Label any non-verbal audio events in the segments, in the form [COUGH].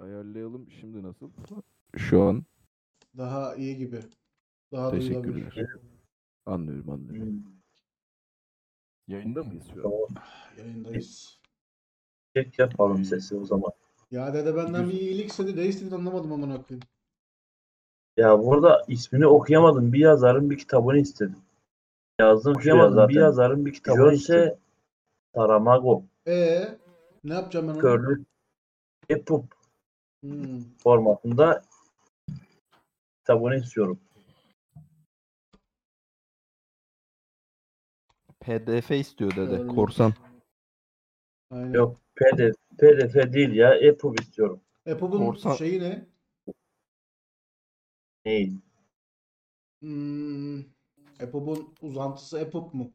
Ayarlayalım. Şimdi nasıl? Şu an Daha iyi gibi. Daha duyulabilir. teşekkürler. Anlıyorum anlıyorum. Hmm. Yayında mıyız şu an? Yayındayız. Çek yapalım sesi o zaman. Ya dede benden bir iyilik istedi. Ne istedi anlamadım amına koyayım. Ya burada ismini okuyamadım. Bir yazarın bir kitabını istedim. Yazdım şu yazar. Bir yazarın bir kitabını istedim. Saramago. Ee, ne yapacağım ben onu? Körlük. EPUB Hmm. formatında kitabını istiyorum. PDF istiyor dede. Görmüş. Korsan. Aynen. Yok PDF, PDF değil ya. EPUB istiyorum. EPUB'un Korsan- şeyi ne? Neyi? Hmm. EPUB'un uzantısı EPUB mu?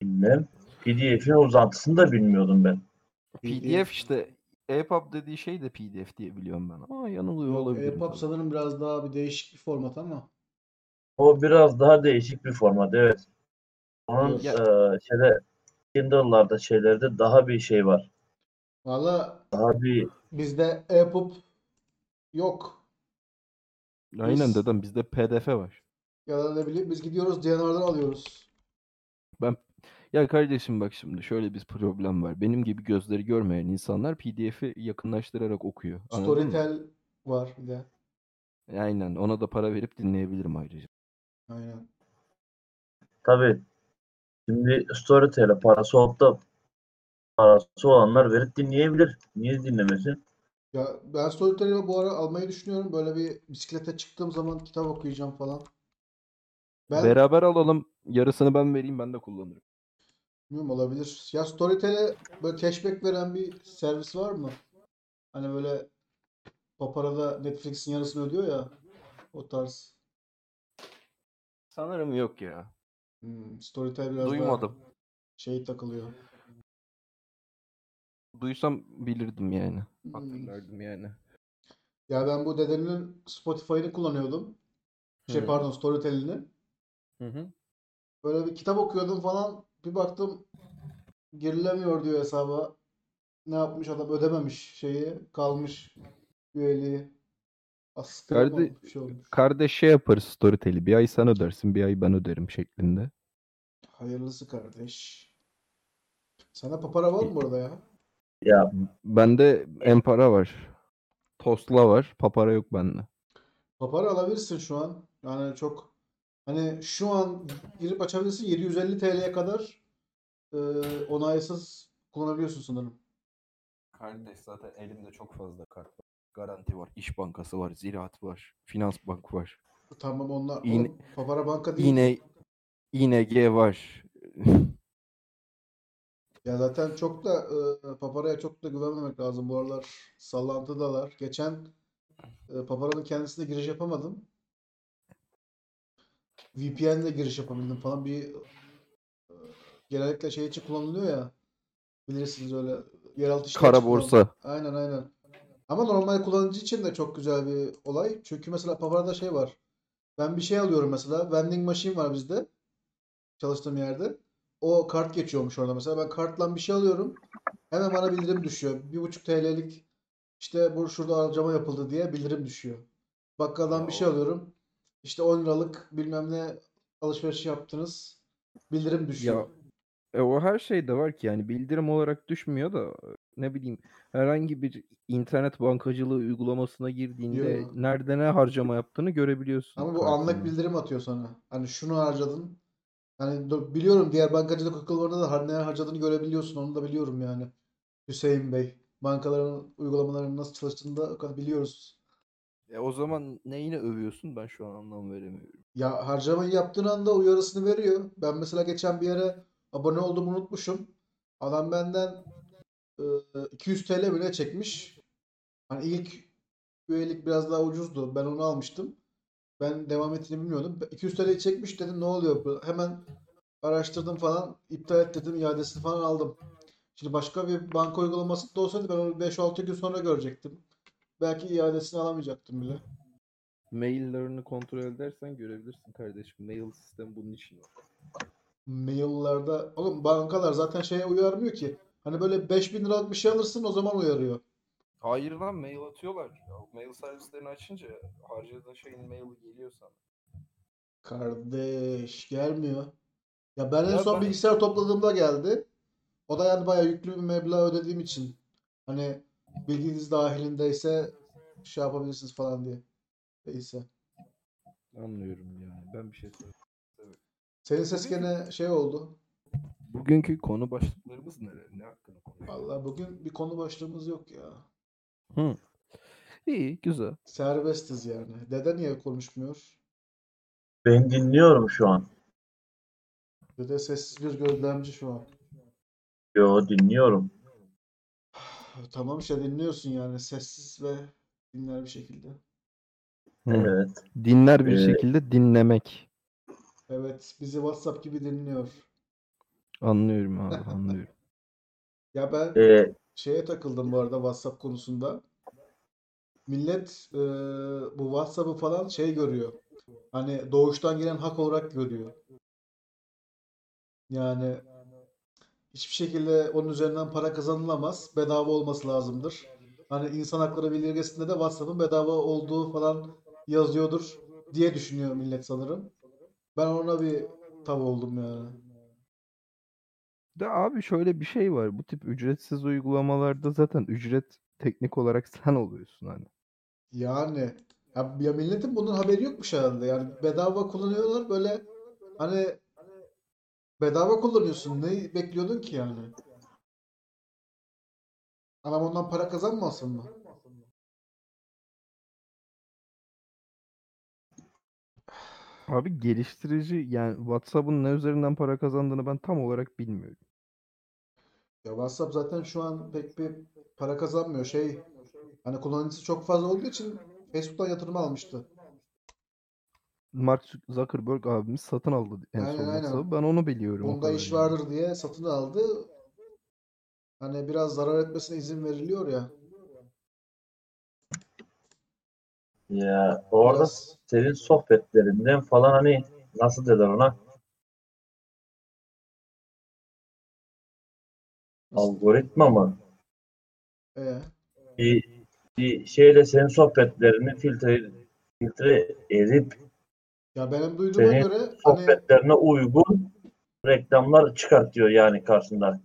Bilmem. PDF'in uzantısını da bilmiyordum ben. PDF işte EPUB dediği şey de PDF diye biliyorum ben. Ama yanılıyor olabilirim. EPUB tabii. sanırım biraz daha bir değişik bir format ama. O biraz daha değişik bir format evet. Onun Ya- eee şeyde Kindle'larda şeylerde daha bir şey var. Valla Daha bir bizde EPUB yok. Aynen Biz- dedem bizde PDF var. Ya da ne bileyim biz gidiyoruz DNR'dan alıyoruz. Ya kardeşim bak şimdi şöyle bir problem var. Benim gibi gözleri görmeyen insanlar PDF'i yakınlaştırarak okuyor. Anladın mı? Storytel var bir de. Aynen ona da para verip dinleyebilirim ayrıca. Aynen. tabii şimdi Storytel'e parası olup da parası olanlar verip dinleyebilir. Niye dinlemesin? Ya ben Storytel'i bu ara almayı düşünüyorum. Böyle bir bisiklete çıktığım zaman kitap okuyacağım falan. Ben Beraber alalım. Yarısını ben vereyim ben de kullanırım. Bilmiyorum olabilir. Ya Storytel'e böyle cashback veren bir servis var mı? Hani böyle Papara'da Netflix'in yarısını ödüyor ya. O tarz. Sanırım yok ya. Hmm, Storytel biraz daha Duymadım. şey takılıyor. Duysam bilirdim yani. Hmm. Hatırlardım yani. Ya ben bu dedenin Spotify'ını kullanıyordum. Şey Hı. pardon Storytel'ini. Hı hı. Böyle bir kitap okuyordum falan. Bir baktım girilemiyor diyor hesaba. Ne yapmış adam ödememiş şeyi. Kalmış üyeliği. Asistan Karde- şey olmuş. Kardeş şey yaparız Storytel'i. Bir ay sen ödersin, bir ay ben öderim şeklinde. Hayırlısı kardeş. Sana papara var mı burada ya? Ya Bende Empara var. Tosla var. Papara yok bende. Papara alabilirsin şu an. Yani çok hani şu an girip açabilirsin 750 TL'ye kadar e, onaysız kullanabiliyorsun sanırım. Kardeş zaten elimde çok fazla kart var. Garanti var, İş Bankası var, Ziraat var, Finans Bank var. Tamam onlar. Oğlum, Papara banka değil. İne ING var. Ya zaten çok da e, Papara'ya çok da güvenmemek lazım. Bu aralar sallantıdalar. Geçen e, Papara'nın kendisine giriş yapamadım. VPN'le giriş yapabildim falan. Bir e, genellikle şey için kullanılıyor ya. Bilirsiniz öyle yeraltı işleri Kara borsa. Aynen aynen. Ama normal kullanıcı için de çok güzel bir olay. Çünkü mesela Papara'da şey var. Ben bir şey alıyorum mesela. Vending machine var bizde. Çalıştığım yerde. O kart geçiyormuş orada mesela. Ben kartla bir şey alıyorum. Hemen bana bildirim düşüyor. Bir buçuk TL'lik işte bu şurada harcama yapıldı diye bildirim düşüyor. Bakkaldan bir şey alıyorum. İşte 10 liralık bilmem ne alışveriş yaptınız. Bildirim düşüyor. Ya e, o her şeyde var ki yani bildirim olarak düşmüyor da ne bileyim herhangi bir internet bankacılığı uygulamasına girdiğinde Yo. nerede ne harcama yaptığını görebiliyorsun. Ama bu anlık kartından. bildirim atıyor sana. Hani şunu harcadın. Hani biliyorum diğer bankacılık uygulamalarında da har- ne harcadığını görebiliyorsun. Onu da biliyorum yani. Hüseyin Bey. Bankaların uygulamalarının nasıl çalıştığını da biliyoruz. E o zaman neyine övüyorsun ben şu an anlam veremiyorum. Ya harcamayı yaptığın anda uyarısını veriyor. Ben mesela geçen bir yere abone olduğumu unutmuşum. Adam benden e, 200 TL bile çekmiş. Hani ilk üyelik biraz daha ucuzdu. Ben onu almıştım. Ben devam ettiğini bilmiyordum. 200 TL çekmiş dedim ne oluyor? Hemen araştırdım falan. iptal et dedim. iadesini falan aldım. Şimdi başka bir banka uygulaması da olsaydı ben onu 5-6 gün sonra görecektim. Belki iadesini alamayacaktım bile. Maillerini kontrol edersen görebilirsin kardeşim. Mail sistem bunun için var. Maillerde oğlum bankalar zaten şeye uyarmıyor ki. Hani böyle 5000 liralık bir şey alırsın o zaman uyarıyor. Hayır lan mail atıyorlar. Ya, mail servislerini açınca harcadığın şeyin maili geliyor sana. Kardeş gelmiyor. Ya ben en Ya son ben- bilgisayar topladığımda geldi. O da yani bayağı yüklü bir meblağ ödediğim için. Hani bilginiz dahilindeyse şey yapabilirsiniz falan diye. Neyse. Anlıyorum yani. Ben bir şey söyleyeyim. Senin ses gene şey oldu. Bugünkü konu başlıklarımız neler? Ne hakkında konuşuyoruz? Vallahi bugün bir konu başlığımız yok ya. Hı. İyi, güzel. Serbestiz yani. Dede niye konuşmuyor? Ben dinliyorum şu an. Dede sessiz bir gözlemci şu an. Yo dinliyorum. Tamam işte dinliyorsun yani sessiz ve dinler bir şekilde. Evet. Dinler bir Ee, şekilde dinlemek. Evet bizi WhatsApp gibi dinliyor. Anlıyorum abi, [LAUGHS] anlıyorum. Ya ben Ee, şeye takıldım bu arada WhatsApp konusunda. Millet e, bu WhatsApp'ı falan şey görüyor. Hani doğuştan gelen hak olarak görüyor. Yani hiçbir şekilde onun üzerinden para kazanılamaz. Bedava olması lazımdır. Hani insan hakları bildirgesinde de WhatsApp'ın bedava olduğu falan yazıyordur diye düşünüyor millet sanırım. Ben ona bir tav oldum yani. De abi şöyle bir şey var. Bu tip ücretsiz uygulamalarda zaten ücret teknik olarak [LAUGHS] sen oluyorsun hani. Yani ya, ya milletin bunun haberi yokmuş herhalde. Yani bedava kullanıyorlar böyle hani bedava kullanıyorsun. Ne bekliyordun ki yani? Adam ondan para kazanmasın mı? Abi geliştirici yani WhatsApp'ın ne üzerinden para kazandığını ben tam olarak bilmiyorum. Ya WhatsApp zaten şu an pek bir para kazanmıyor. Şey hani kullanıcısı çok fazla olduğu için Facebook'tan yatırım almıştı. Mark Zuckerberg abimiz satın aldı en Aynen, son aynen. WhatsApp'ı. Ben onu biliyorum kadar iş yani. vardır diye satın aldı. Hani biraz zarar etmesine izin veriliyor ya. ya orada Biraz senin sohbetlerinden falan hani nasıl derler ona? Algoritma mı? e, Bir, bir şeyle senin sohbetlerini filtre filtre edip ya benim duyduğuma senin göre hani sohbetlerine uygun reklamlar çıkartıyor yani karşında.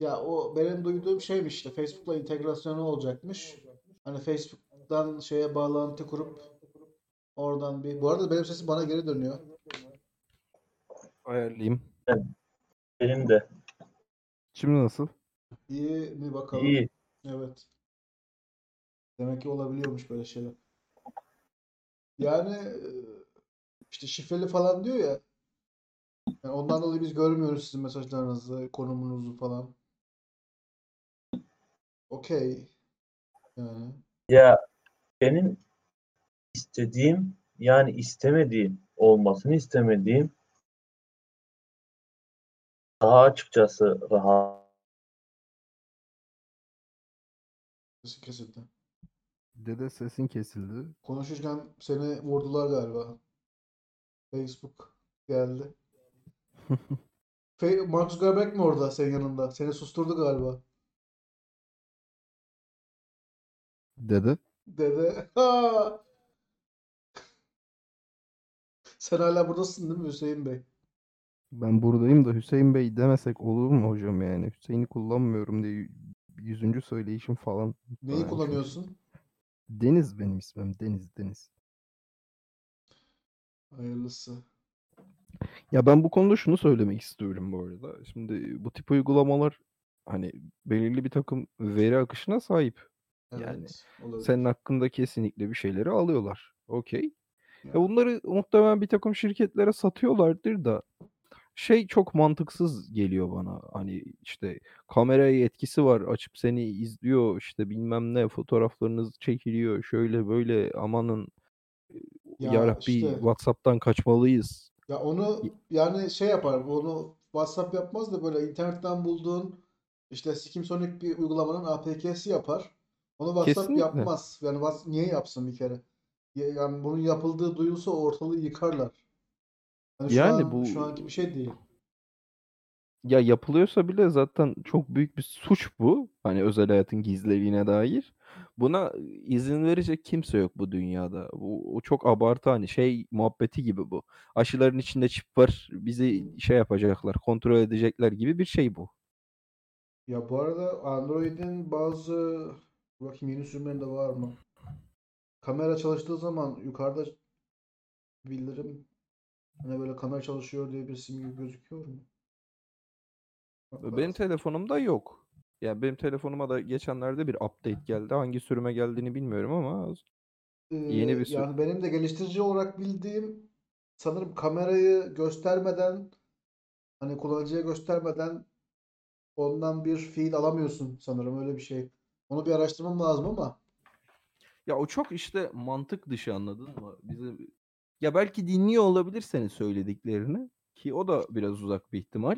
Ya o benim duyduğum şeymiş işte Facebook'la entegrasyonu olacakmış. Hani Facebook'tan şeye bağlantı kurup oradan bir. Bu arada benim sesim bana geri dönüyor. Ayarlayayım. Benim de Şimdi nasıl? İyi mi bakalım? iyi. Evet. Demek ki olabiliyormuş böyle şeyler. Yani işte şifreli falan diyor ya. Yani ondan dolayı biz görmüyoruz sizin mesajlarınızı, konumunuzu falan. Okey. Yani. Ya benim istediğim yani istemediğim olmasını istemediğim daha açıkçası rahat Sesi kesildi. Dede sesin kesildi. Konuşurken seni vurdular galiba. Facebook geldi. Fe- Zuckerberg mi orada senin yanında? Seni susturdu galiba. Dede. Dede. Ha! Sen hala buradasın değil mi Hüseyin Bey? Ben buradayım da Hüseyin Bey demesek olur mu hocam yani? Hüseyin'i kullanmıyorum diye yüzüncü söyleyişim falan. Neyi kullanıyorsun? Deniz benim ismim. Deniz Deniz. Hayırlısı. Ya ben bu konuda şunu söylemek istiyorum bu arada. Şimdi bu tip uygulamalar hani belirli bir takım veri akışına sahip. Yani Evet, olabilir. Senin hakkında kesinlikle bir şeyleri alıyorlar. Okey. Ya. Ya bunları muhtemelen bir takım şirketlere satıyorlardır da şey çok mantıksız geliyor bana. Hani işte kameraya etkisi var. Açıp seni izliyor. işte bilmem ne fotoğraflarınız çekiliyor. Şöyle böyle amanın Ya ya Rabbi işte WhatsApp'tan kaçmalıyız. ya onu yani şey yapar. Onu WhatsApp yapmaz da böyle internetten bulduğun işte Skimsonic bir uygulamanın APK'si yapar. Onu WhatsApp Kesinlikle. yapmaz. Yani Whats- niye yapsın bir kere? Ya- Yani bunun yapıldığı duyulsa ortalığı yıkarlar. Yani şu Yani an bu şu anki bir şey değil. ya yapılıyorsa bile zaten çok büyük bir suç bu. Hani özel hayatın gizliliğine dair. Buna izin verecek kimse yok bu dünyada. Bu o çok abartı hani şey muhabbeti gibi bu. Aşıların içinde çip var. Bizi şey yapacaklar, kontrol edecekler gibi bir şey bu. Ya bu arada Android'in bazı bakayım yeni sürümlerinde var mı? Kamera çalıştığı zaman yukarıda bildirim hani böyle kamera çalışıyor diye bir simge gözüküyor mu? Bak Benim lazım. telefonumda yok. Yani benim telefonuma da geçenlerde bir update geldi. Hangi sürüme geldiğini bilmiyorum ama yeni Ee, bir sür- yani benim de geliştirici olarak bildiğim sanırım kamerayı göstermeden hani kullanıcıya göstermeden ondan bir fiil alamıyorsun sanırım öyle bir şey. Onu bir araştırmam lazım ama Ya o çok işte mantık dışı anladın mı? Bize ya belki dinliyor olabilir senin söylediklerini ki o da biraz uzak bir ihtimal.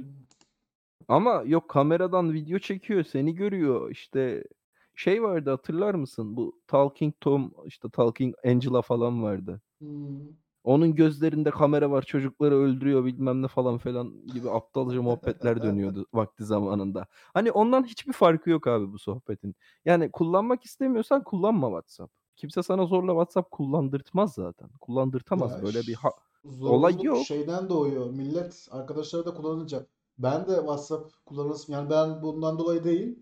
Ama yok kameradan video çekiyor, seni görüyor. İşte şey vardı hatırlar mısın? Bu Talking Tom, işte Talking Angela falan vardı. hmm, Onun gözlerinde kamera var, çocukları öldürüyor bilmem ne falan falan gibi aptalca muhabbetler dönüyordu [LAUGHS] vakti zamanında. Hani ondan hiçbir farkı yok abi bu sohbetin. Yani kullanmak istemiyorsan kullanma WhatsApp. Kimse sana zorla WhatsApp kullandırtmaz zaten. Kullandırtamaz ya böyle bir ha- olay yok. şeyden doğuyor. Millet arkadaşları da kullanınca. Ben de WhatsApp kullanırsın. Yani ben bundan dolayı değil.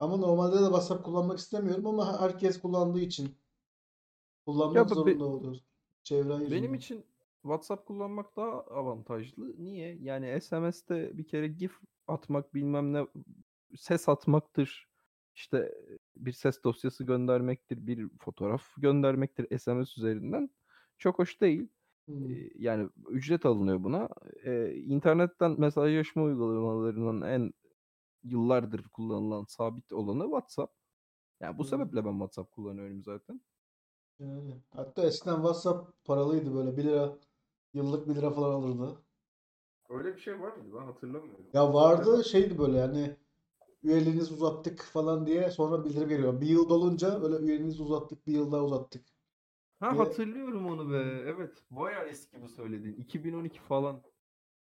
Ama normalde de WhatsApp kullanmak istemiyorum ama herkes kullandığı için kullanmak Ya be- zorunda oluyor. Çevren Benim yüzünden. için WhatsApp kullanmak daha avantajlı. Niye? Yani SMS'te bir kere GIF atmak bilmem ne ses atmaktır. İşte bir ses dosyası göndermektir, bir fotoğraf göndermektir SMS üzerinden. Çok hoş değil. Yani ücret alınıyor buna. Ee, internetten mesajlaşma uygulamalarının en yıllardır kullanılan sabit olanı WhatsApp. Yani bu sebeple ben WhatsApp kullanıyorum zaten. Yani. Hatta eskiden WhatsApp paralıydı böyle 1 lira yıllık 1 lira falan alırdı. Öyle bir şey var mıydı? Ben hatırlamıyorum. Ya vardı şeydi böyle yani üyeliğinizi uzattık falan diye sonra bildirim geliyor. Bir yıl dolunca böyle üyeliğinizi uzattık bir yıl daha uzattık. Ha Ve- hatırlıyorum onu be. Evet. Bayağı eski bu söylediğin. 2012 falan.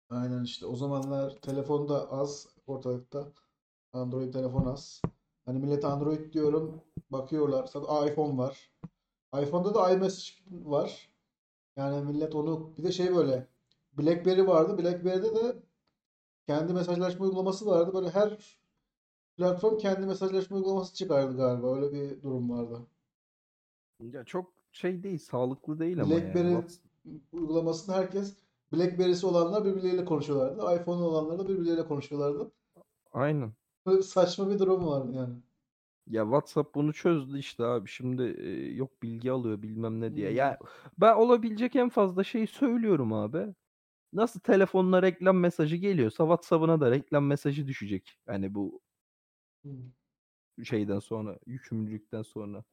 Aynen işte o zamanlar telefon da az ortalıkta. Android telefon az. Hani millet Android diyorum bakıyorlar. Tabii iPhone var. iPhone'da da iMessage var. Yani millet onu bir de şey böyle BlackBerry vardı. BlackBerry'de de kendi mesajlaşma uygulaması vardı. Böyle her platform kendi mesajlaşma uygulaması çıkardı galiba. Öyle bir durum vardı. Ya çok şey değil, sağlıklı değil ama yani. BlackBerry Whats- uygulamasını herkes BlackBerry'si olanlar birbirleriyle konuşuyorlardı. iPhone olanlar da birbirleriyle konuşuyorlardı. Aynen. Böyle saçma bir durum vardı yani. Ya WhatsApp bunu çözdü işte abi. Şimdi e, yok bilgi alıyor bilmem ne diye. Hmm. Ya ben olabilecek en fazla şeyi söylüyorum abi. Nasıl telefonuna reklam mesajı geliyorsa WhatsApp'ına da reklam mesajı düşecek. Yani bu Hmm. şeyden sonra, yükümlülükten sonra.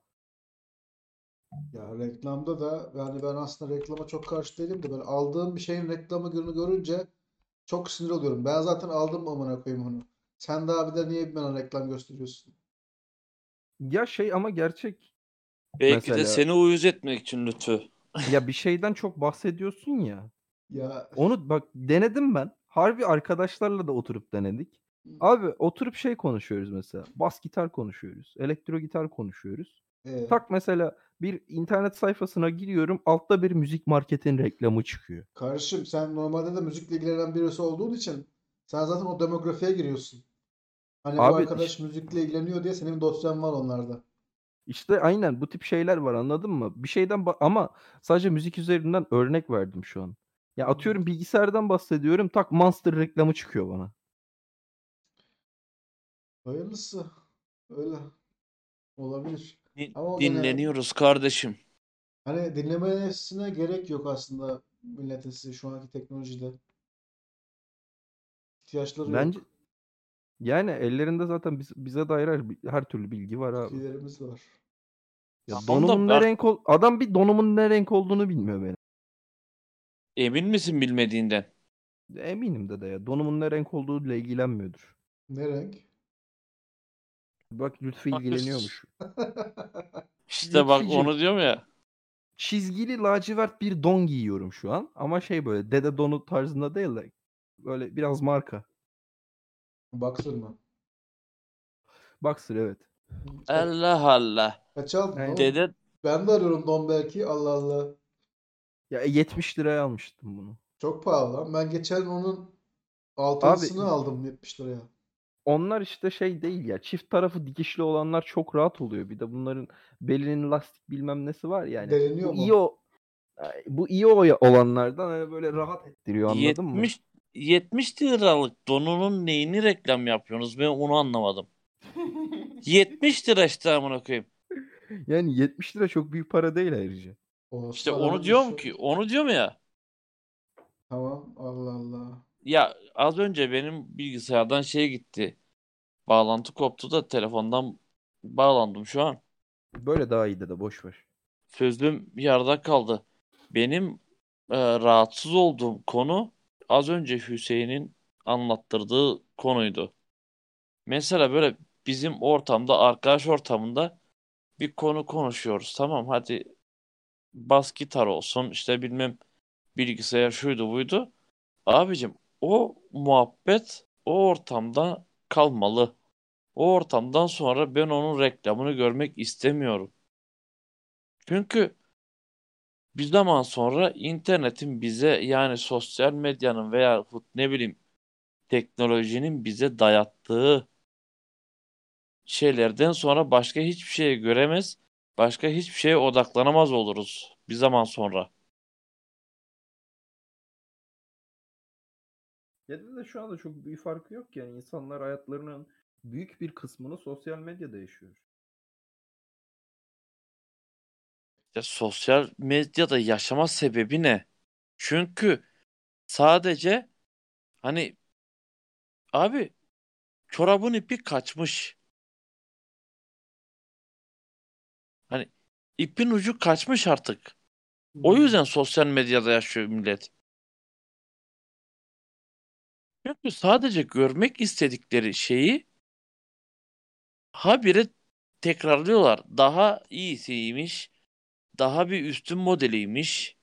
Ya reklamda da yani ben aslında reklama çok karşı değilim de böyle aldığım bir şeyin reklamı günü görünce çok sinir oluyorum. Ben zaten aldım amına koyayım onu. Sen daha bir de niye bana reklam gösteriyorsun? Ya şey ama gerçek Belki de Mesela- seni uyuz etmek için Lütfü. [LAUGHS] ya bir şeyden çok bahsediyorsun ya. Ya Onu bak denedim ben. Harbi arkadaşlarla da oturup denedik. Abi oturup şey konuşuyoruz mesela. Bas gitar konuşuyoruz. Elektro gitar konuşuyoruz. E, Tak mesela bir internet sayfasına giriyorum. Altta bir müzik marketin reklamı çıkıyor. kardeşim sen normalde de müzikle ilgilenen birisi olduğun için sen zaten o demografiye giriyorsun. Hani bu Abi arkadaş işte- müzikle ilgileniyor diye senin dosyan var onlarda. İşte aynen bu tip şeyler var anladın mı? Bir şeyden ba- ama sadece müzik üzerinden örnek verdim şu an. Ya atıyorum bilgisayardan bahsediyorum. Tak Monster reklamı çıkıyor bana. Hayırlısı. Öyle. Olabilir. Din- Ama o gene- Dinleniyoruz kardeşim. Hani dinlemesine gerek yok aslında milletin size şu anki teknolojide. İhtiyaçları Bence yok. yani ellerinde zaten biz- bize dair her, her türlü bilgi var abi. Fikirlerimiz var. Ya Tamam da donumun ne Berk- renk ol adam bir donumun ne renk olduğunu bilmiyor benim. Emin misin bilmediğinden? Eminim de de ya. Donumun ne renk olduğuyla ilgilenmiyordur. Ne renk? Bak Lütfü ilgileniyormuş. [LAUGHS] İşte bak Lütfücüğüm. onu diyorum ya. Çizgili lacivert bir don giyiyorum şu an. Ama şey böyle dede donu tarzında değil de böyle biraz marka. Boxer mı? Boxer evet. Allah Allah. Kaç aldın? Dede Ben de arıyorum Don belki. Allah Allah. Ya 70 liraya almıştım bunu. Çok pahalı lan. Ben geçen onun Abi- altılısını aldım 70 liraya. Onlar işte şey değil ya. Çift tarafı dikişli olanlar çok rahat oluyor. Bir de bunların belinin lastik bilmem nesi var yani. Deliniyor bu mu? iyi o bu iyi o olanlardan hani böyle rahat ettiriyor anladın mı? 70 70 liralık donunun neyini reklam yapıyorsunuz? Ben onu anlamadım. [LAUGHS] 70 lira işte amına koyayım. Yani 70 lira çok büyük para değil ayrıca. Olsun, İşte onu diyorum işi- ki, onu diyorum ya. Tamam. Allah Allah. Ya az önce benim bilgisayardan şey gitti. Bağlantı koptu da telefondan bağlandım şu an. Böyle daha iyi de boş ver. Sözlüğüm yarıda kaldı. Benim e, rahatsız olduğum konu az önce Hüseyin'in anlattırdığı konuydu. Mesela böyle bizim ortamda, arkadaş ortamında bir konu konuşuyoruz. Tamam hadi bas gitar olsun işte bilmem bilgisayar şuydu buydu. Abicim o muhabbet o ortamda kalmalı. O ortamdan sonra ben onun reklamını görmek istemiyorum. Çünkü bir zaman sonra internetin bize yani sosyal medyanın veya ne bileyim teknolojinin bize dayattığı şeylerden sonra başka hiçbir şeye göremez, başka hiçbir şeye odaklanamaz oluruz bir zaman sonra. Ya da şu anda çok büyük farkı yok yani insanlar hayatlarının büyük bir kısmını sosyal medyada yaşıyor. Ya sosyal medyada yaşama sebebi ne? Çünkü sadece hani abi çorabın ipi kaçmış. Hani ipin ucu kaçmış artık. O yüzden sosyal medyada yaşıyor millet. Çünkü sadece görmek istedikleri şeyi habire tekrarlıyorlar. Daha iyisiymiş, daha bir üstün modeliymiş.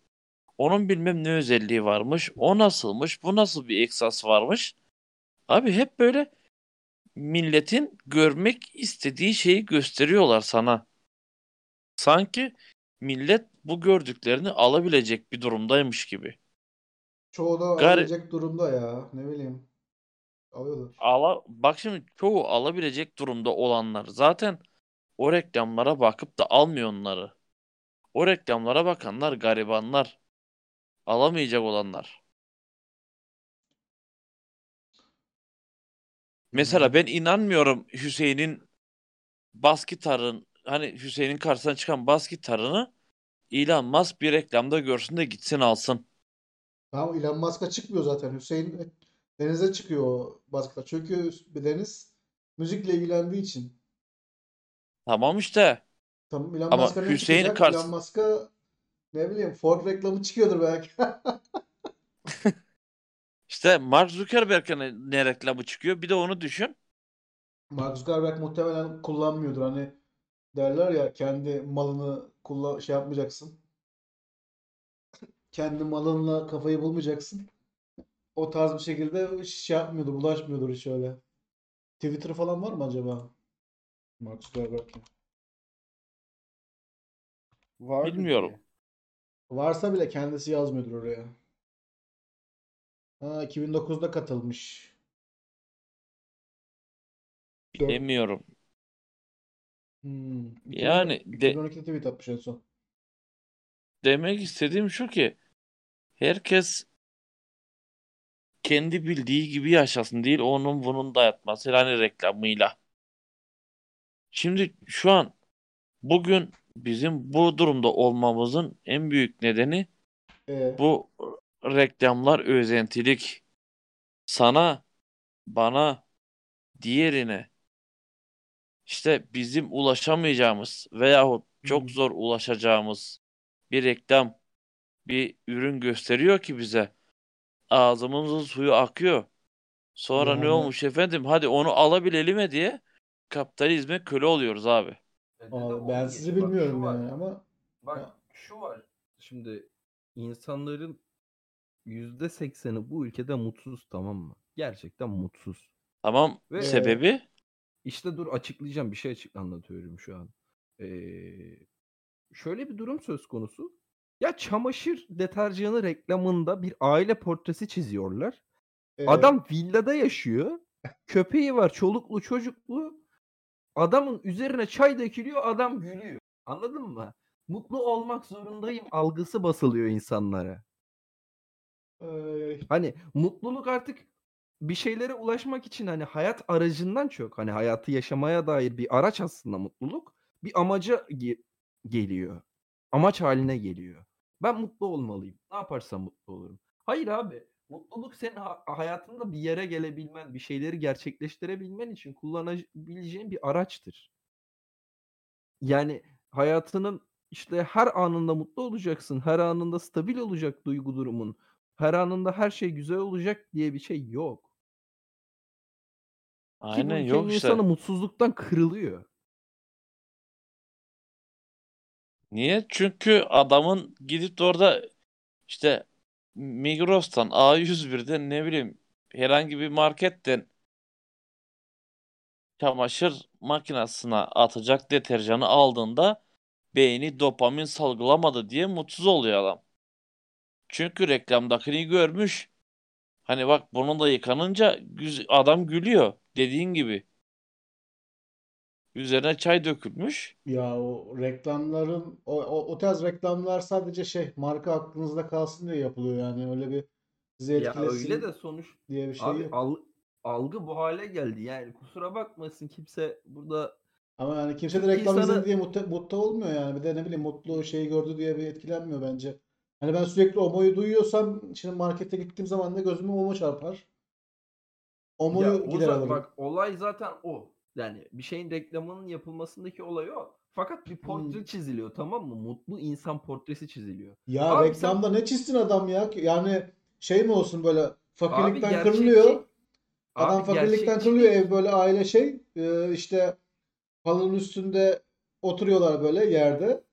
Onun bilmem ne özelliği varmış, o nasılmış, bu nasıl bir eksas varmış. Abi hep böyle milletin görmek istediği şeyi gösteriyorlar sana. Sanki millet bu gördüklerini alabilecek bir durumdaymış gibi. Çoğu da Gar- alabilecek durumda ya. Ne bileyim. Alıyorlar. Ala, bak şimdi çoğu alabilecek durumda olanlar zaten o reklamlara bakıp da almıyor onları. O reklamlara bakanlar garibanlar. Alamayacak olanlar. Mesela ben inanmıyorum Hüseyin'in bas gitarın hani Hüseyin'in karşısına çıkan bas gitarını Elon Musk bir reklamda görsün de gitsin alsın. Tamam Elon Musk'a çıkmıyor zaten. Hüseyin Deniz'e çıkıyor o baskılar. Çünkü Deniz müzikle ilgilendiği için. Tamam işte. Tamam Elon Ama Musk'a ne Hüseyin çıkacak? karşı- Elon Musk'a ne bileyim Ford reklamı çıkıyordur belki. [LAUGHS] İşte Mark Zuckerberg'e ne, ne reklamı çıkıyor? Bir de onu düşün. Mark Zuckerberg muhtemelen kullanmıyordur. Hani derler ya kendi malını kullan şey yapmayacaksın. Kendi malınla kafayı bulmayacaksın. O tarz bir şekilde şey yapmıyordur, bulaşmıyordur hiç öyle. Twitter falan var mı acaba? Mark Zuckerberg'in. Vardır Bilmiyorum. diye. Varsa bile kendisi yazmıyordur oraya. Ha 2009'da katılmış. Dört- Bilemiyorum. Hmm. Yani 2012 de- 2012'de tweet atmış en son. Demek istediğim şu ki herkes kendi bildiği gibi yaşasın değil onun bunun dayatması hani reklamıyla. Şimdi şu an bugün bizim bu durumda olmamızın en büyük nedeni Ee, bu reklamlar özentilik. Sana, bana, diğerine işte bizim ulaşamayacağımız veyahut çok zor ulaşacağımız bir reklam, bir ürün gösteriyor ki bize. Ağzımızın suyu akıyor. Sonra ne Yani- olmuş efendim? Hadi onu alabilelim mi diye kapitalizme köle oluyoruz abi. Aa, ben sizi bilmiyorum yani ama Bak şu var. Şimdi insanların yüzde sekseni bu ülkede mutsuz tamam mı? Gerçekten mutsuz. Tamam Ve- sebebi İşte dur açıklayacağım. Bir şey açık anlatıyorum şu an. Eee, şöyle bir durum söz konusu. Ya çamaşır deterjanı reklamında bir aile portresi çiziyorlar. Ee, Adam villada yaşıyor. Köpeği var, çoluklu çocuklu. Adamın üzerine çay dökülüyor, adam gülüyor. Anladın mı? Mutlu olmak zorundayım algısı basılıyor insanlara. e, Hani mutluluk artık bir şeylere ulaşmak için hani hayat aracından çok hani hayatı yaşamaya dair bir araç aslında mutluluk bir amaca ge- geliyor. Amaç haline geliyor. Ben mutlu olmalıyım. Ne yaparsam mutlu olurum. Hayır abi. Mutluluk senin ha- hayatında bir yere gelebilmen, bir şeyleri gerçekleştirebilmen için kullanabileceğin bir araçtır. Yani hayatının işte her anında mutlu olacaksın. Her anında stabil olacak duygu durumun. Her anında her şey güzel olacak diye bir şey yok. Ki bu Aynen yok işte. insanı mutsuzluktan kırılıyor. Niye? Çünkü adamın gidip de orada işte Migros'tan A101'den ne bileyim herhangi bir marketten çamaşır makinesine atacak deterjanı aldığında beyni dopamin salgılamadı diye mutsuz oluyor adam. Çünkü reklamdakini görmüş. Hani bak bunun da yıkanınca adam gülüyor. Dediğin gibi. Üzerine çay dökülmüş. ya o reklamların o, o, o tarz reklamlar sadece şey marka aklınızda kalsın diye yapılıyor yani öyle bir sizi Ya öyle de sonuç diye bir şey abi yok. al- algı bu hale geldi. Yani kusura bakmasın kimse burada Ama yani kimse de Türk reklam insanı- izledi diye mutlu, mutlu olmuyor yani. Bir de ne bileyim mutlu şeyi gördü diye bir etkilenmiyor bence. Hani ben sürekli Omo'yu duyuyorsam şimdi markete gittiğim zaman da gözüme Omo çarpar. Ya Omo'yu o gider za- alırım. bak olay zaten o. Yani bir şeyin reklamının yapılmasındaki olay o. Fakat bir portre Hmm. çiziliyor tamam mı? Mutlu insan portresi çiziliyor. Ya Abi reklamda ne çizsin adam ya? Yani şey mi olsun böyle Abi fakirlikten gerçekçi kırılıyor. Adam abi fakirlikten gerçekçi kırılıyor ev böyle aile şey e, işte halının üstünde oturuyorlar böyle yerde.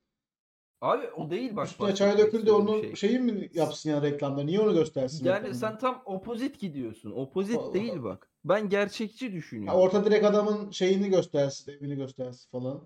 Abi o değil bak Üstüne çay döküldü onun şey. şeyi mi yapsın yani reklamda? Niye onu göstersin Yani reklamda? sen tam opozit gidiyorsun. Opozit Allah değil Allah. bak. Ben gerçekçi Ha, düşünüyorum. orta direkt adamın şeyini göstersin, evini göstersin falan.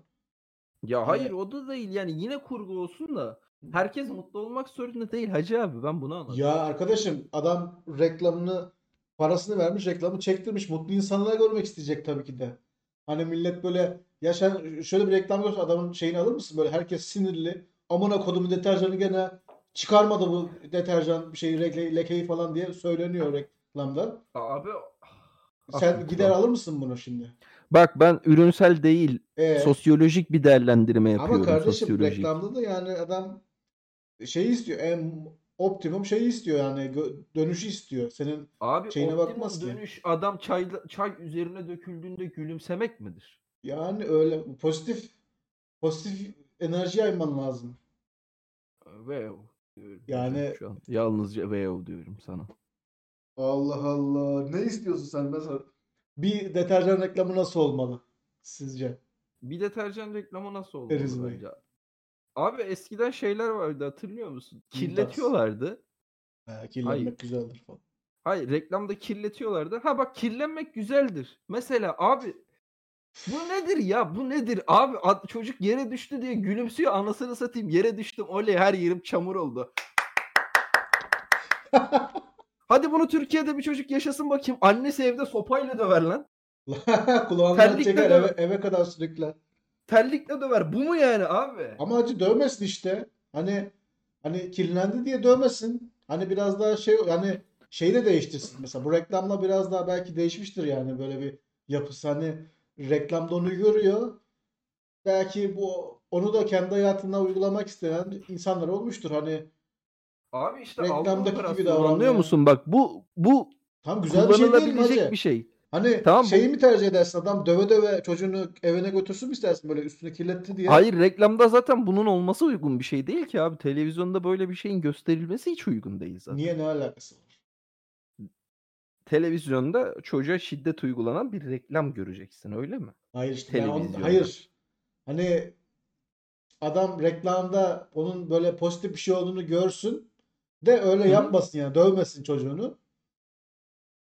Ya hayır Yani o da değil yani yine kurgu olsun da herkes mutlu olmak zorunda değil Hacı abi ben bunu ya anlatıyorum. arkadaşım adam reklamını parasını vermiş, reklamı çektirmiş. Mutlu insanlar görmek isteyecek tabii ki de. Hani millet böyle ya sen şöyle bir reklam görsen adamın şeyini alır mısın? Böyle herkes sinirli. Amına kodumu deterjanı gene çıkarmadı bu deterjan bir şeyi leke- lekeyi falan diye söyleniyor reklamda. Abi Sen ah gider alır mısın bunu şimdi? Bak ben ürünsel değil E sosyolojik bir değerlendirme ama yapıyorum kardeşim sosyolojik. reklamda da yani adam şeyi istiyor. En optimum şeyi istiyor yani gö- dönüşü istiyor. Senin Abi şeyine bakmaz ki. dönüş adam çay, çay üzerine döküldüğünde gülümsemek midir? Yani öyle pozitif pozitif enerji yayman lazım. Hocam Yani şu an. Yalnızca wow diyorum sana. Allah Allah. Ne istiyorsun sen mesela? Bir deterjan reklamı nasıl olmalı sizce? Bir deterjan reklamı nasıl olmalı Deriz Bey. bence? Abi eskiden şeyler vardı hatırlıyor musun? Kirletiyorlardı. Ha, Hayır. kirlenmek güzeldir falan. Hayır reklamda kirletiyorlardı. Ha bak kirlenmek güzeldir. Mesela abi bu nedir ya? Bu nedir? Abi ad- çocuk yere düştü diye gülümsüyor. Anasını satayım. Yere düştüm. Oley her yerim çamur oldu. [LAUGHS] Hadi bunu Türkiye'de bir çocuk yaşasın bakayım. Annesi evde sopayla döver lan. [LAUGHS] Kulağından Terlikle çeker döver. eve, eve kadar sürükler. Terlikle döver. Bu mu yani abi? Ama acı dövmesin işte. Hani hani kirlendi diye dövmesin. Hani biraz daha şey yani şeyi de değiştirsin. Mesela bu reklamla biraz daha belki değişmiştir yani böyle bir yapısı. Hani reklamda onu görüyor. Belki bu onu da kendi hayatında uygulamak isteyen insanlar olmuştur. Hani Abi işte reklamdaki gibi davranmaya. anlıyor musun? Bak bu bu Tam güzel bir şey değil hacı? bir şey. Hani Tamam bu şeyi mi tercih edersin adam döve döve çocuğunu evine götürsün mü istersin böyle üstünü kirletti diye? Hayır reklamda zaten bunun olması uygun bir şey değil ki abi. Televizyonda böyle bir şeyin gösterilmesi hiç uygun değil zaten. Niye ne alakası var? Televizyonda çocuğa şiddet uygulanan bir reklam göreceksin öyle mi? Hayır işte on- Televizyonda. hayır. Hani adam reklamda onun böyle pozitif bir şey olduğunu görsün de öyle Hı yapmasın yani dövmesin çocuğunu.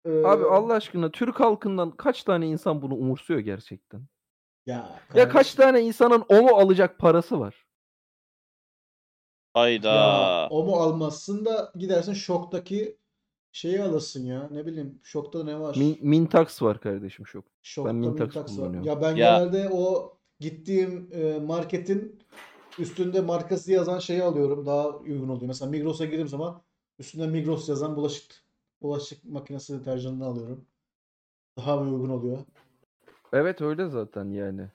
Abi Ee, Allah aşkına Türk halkından kaç tane insan bunu umursuyor gerçekten? ya Ya kaç kardeşim, tane insanın o mu alacak parası var? Hayda. ya o mu almazsın da gidersin şoktaki şeyi alırsın ya. Ne bileyim şokta ne var? Min, Mintax var kardeşim şu. Şokta Mintax Mintax var. Ya ben Ya- genelde o gittiğim e, marketin üstünde markası yazan şeyi alıyorum. Daha uygun oluyor. Mesela Migros'a girdiğim zaman üstünde Migros yazan bulaşık bulaşık makinesi deterjanını alıyorum. Daha uygun oluyor. Evet öyle zaten yani.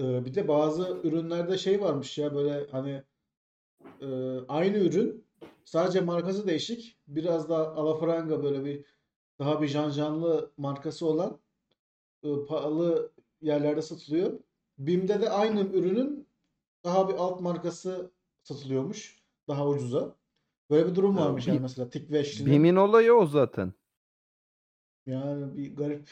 Ee, bir de bazı ürünlerde şey varmış ya böyle hani e, aynı ürün sadece markası değişik. Biraz daha alafranga böyle bir daha bir janjanlı markası olan e, pahalı yerlerde satılıyor. BİM'de de aynı ürünün daha bir alt markası satılıyormuş. Daha ucuza. Böyle bir durum Ya varmış yani mesela Tikveşli'nin. BİM'in olayı o zaten. Yani bir garip.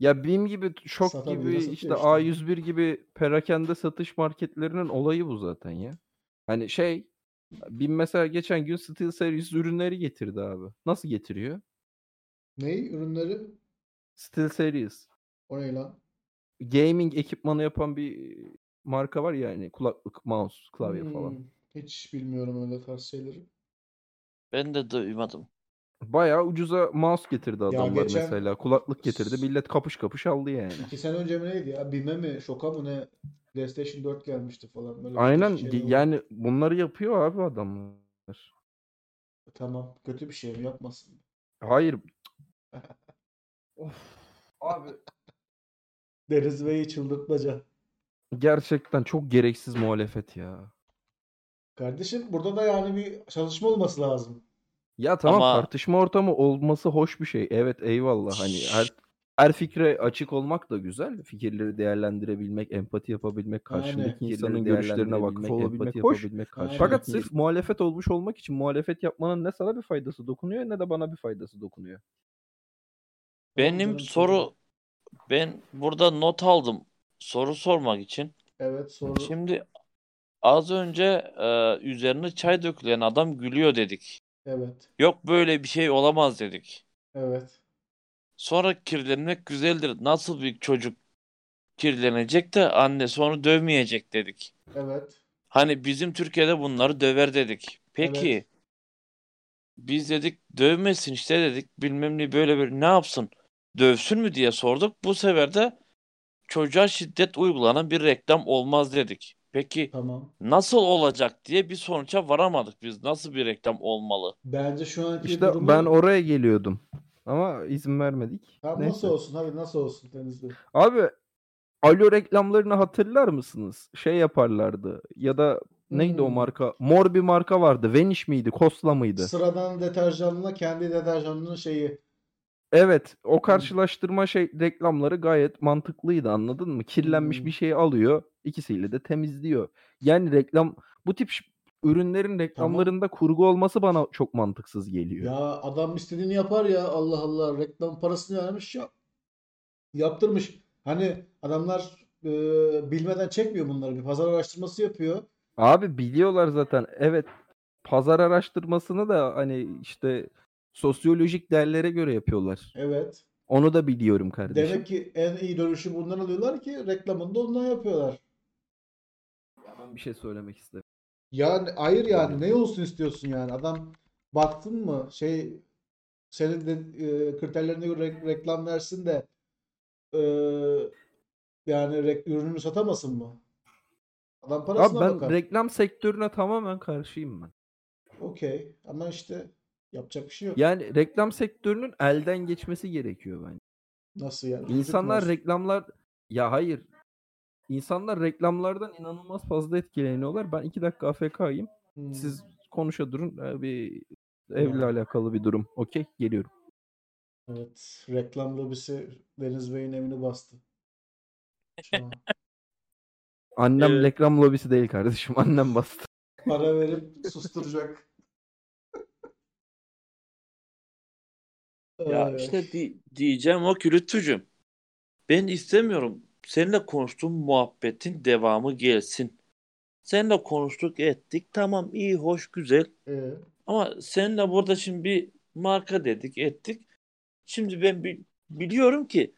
Ya BİM gibi, Şok gibi, işte işte. A101 gibi perakende satış marketlerinin olayı bu zaten ya. Hani şey, BİM mesela geçen gün SteelSeries ürünleri getirdi abi. Nasıl getiriyor? Ne ürünleri? SteelSeries. O ne lan? Gaming ekipmanı yapan bir marka var ya hani kulaklık, mouse, klavye falan. Hmm, hiç bilmiyorum öyle tarz şeyleri. Ben de duymadım. Bayağı ucuza mouse getirdi adamlar geçen- mesela. Kulaklık getirdi. Millet kapış kapış aldı yani. İki sene önce mi neydi ya? BİM'e mi? Şoka mı ne? PlayStation 4 gelmişti falan. Böyle bir Aynen şeyler oldu. yani bunları yapıyor abi adamlar. Tamam. Kötü bir şey mi? Yapmasın. Hayır. [LAUGHS] of. Abi Deniz Bey'i çıldırtmaca. gerçekten çok gereksiz muhalefet ya. Kardeşim burada da yani bir çalışma olması lazım. Ya tamam Ama- tartışma ortamı olması hoş bir şey. Evet eyvallah hani her her fikre açık olmak da güzel. Fikirleri değerlendirebilmek, empati yapabilmek, karşındaki Aynen. insanın görüşlerine vakıf olabilmek hoş. Aynen. Fakat sırf muhalefet olmuş olmak için muhalefet yapmanın ne sana bir faydası dokunuyor ne de bana bir faydası dokunuyor. Benim soru ben burada not aldım soru sormak için. Evet soru. Şimdi az önce e, üzerine çay dökülen adam gülüyor dedik. Evet. Yok böyle bir şey olamaz dedik. Evet. Sonra kirlenmek güzeldir. Nasıl bir çocuk kirlenecek de annesi onu dövmeyecek dedik. Evet. Hani bizim Türkiye'de bunları döver dedik. Peki Evet. biz dedik dövmesin işte dedik bilmem ne böyle böyle ne yapsın dövsün mü diye sorduk. Bu sefer de çocuğa şiddet uygulanan bir reklam olmaz dedik. Peki Tamam. nasıl olacak diye bir sonuca varamadık biz. Nasıl bir reklam olmalı? Bence şu anki İşte durumu... ben oraya geliyordum. Ama izin vermedik. Tamam, Neyse. nasıl olsun? Hadi nasıl olsun Deniz Bey? Abi Alo reklamlarını hatırlar mısınız? Şey yaparlardı ya da neydi o Hmm. marka? Mor bir marka vardı. Vanish miydi? Kosla mıydı? Sıradan deterjanla kendi deterjanının şeyi. Evet, o karşılaştırma şey reklamları gayet mantıklıydı anladın mı? Kirlenmiş bir şeyi alıyor, ikisiyle de temizliyor. Yani reklam bu tip ş- ürünlerin reklamlarında kurgu olması bana çok mantıksız geliyor. Ya adam istediğini yapar ya Allah Allah reklam parasını vermiş ya yaptırmış. Hani adamlar e, bilmeden çekmiyor bunları bir pazar araştırması yapıyor. Abi biliyorlar zaten. Evet, pazar araştırmasını da hani işte sosyolojik değerlere göre yapıyorlar. Evet. Onu da biliyorum kardeşim. Demek ki en iyi dönüşü bundan alıyorlar ki reklamını da ondan yapıyorlar. Ben bir şey söylemek istedim. Yani hayır yani ne olsun istiyorsun yani adam baktın mı şey senin de e, kriterlerine göre re- reklam versin de e, yani re- ürününü satamasın mı? Adam Abi parasına ben bakar. reklam sektörüne tamamen karşıyım ben. Okey ama işte yapacak bir şey yok. Yani reklam sektörünün elden geçmesi gerekiyor bence. Nasıl yani? İnsanlar reklamlar ya hayır. İnsanlar reklamlardan inanılmaz fazla etkileniyorlar. Ben iki dakika AFK'yim. Hmm. Siz konuşa durun. Ee, Bir evle Yani. alakalı bir durum. Okey, geliyorum. Evet, reklam lobisi Deniz Bey'in evini bastı. Annem Evet. reklam lobisi değil kardeşim. [LAUGHS] Annem bastı. para verip susturacak. Ya işte di- diyeceğim o ki Lütfücüğüm, Ben istemiyorum. Seninle konuştuğum muhabbetin devamı gelsin. Seninle konuştuk ettik. Tamam iyi hoş güzel. ee, Ama seninle burada şimdi bir marka dedik ettik. Şimdi ben bi- biliyorum ki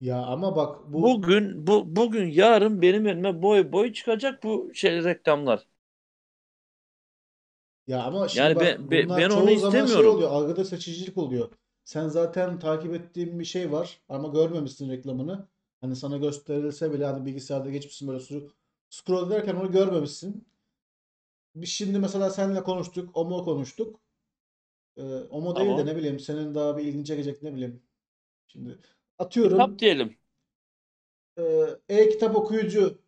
Ya ama bak bu bugün bu bugün yarın benim önüme boy boy çıkacak bu şey reklamlar. Ya ama şimdi Yani bak ben- ben- bunlar ben onu çoğu zaman şey istemiyorum. oluyor. Algıda seçicilik oluyor. Sen zaten takip ettiğin bir şey var ama görmemişsin reklamını. Hani sana gösterilse bile hani bilgisayarda geçmişsin böyle su- scroll ederken onu görmemişsin. Biz şimdi mesela seninle konuştuk, Omo konuştuk. Ee, Omo değil de Tamam. ne bileyim senin daha bir ilgini çekecek ne bileyim. Şimdi atıyorum Kitap diyelim. e, e-kitap okuyucu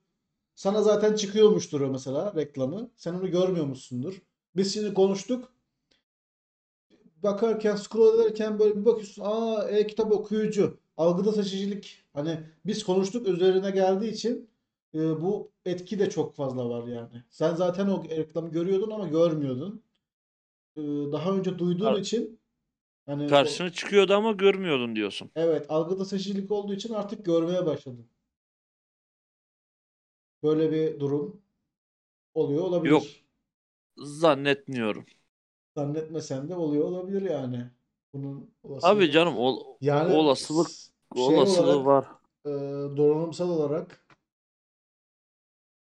sana zaten çıkıyormuştur o mesela reklamı. Sen onu görmüyormuşsundur. Biz şimdi konuştuk. Bakarken scroll ederken böyle bir bakıyorsun. Aa e-kitap okuyucu. Algıda seçicilik. Hani biz konuştuk üzerine geldiği için e, bu etki de çok fazla var yani. Sen zaten o reklamı görüyordun ama görmüyordun. E, daha önce duyduğun Kar- için hani o- Karşına çıkıyordu ama görmüyordun diyorsun. Evet, algıda seçicilik olduğu için artık görmeye başladım. Böyle bir durum oluyor olabilir. Yok. Zannetmiyorum. Zannetmesen de oluyor olabilir yani. Bunun Abi olasılığı. canım o Yani olasılık şey olasılığı olarak, var. e, donanımsal olarak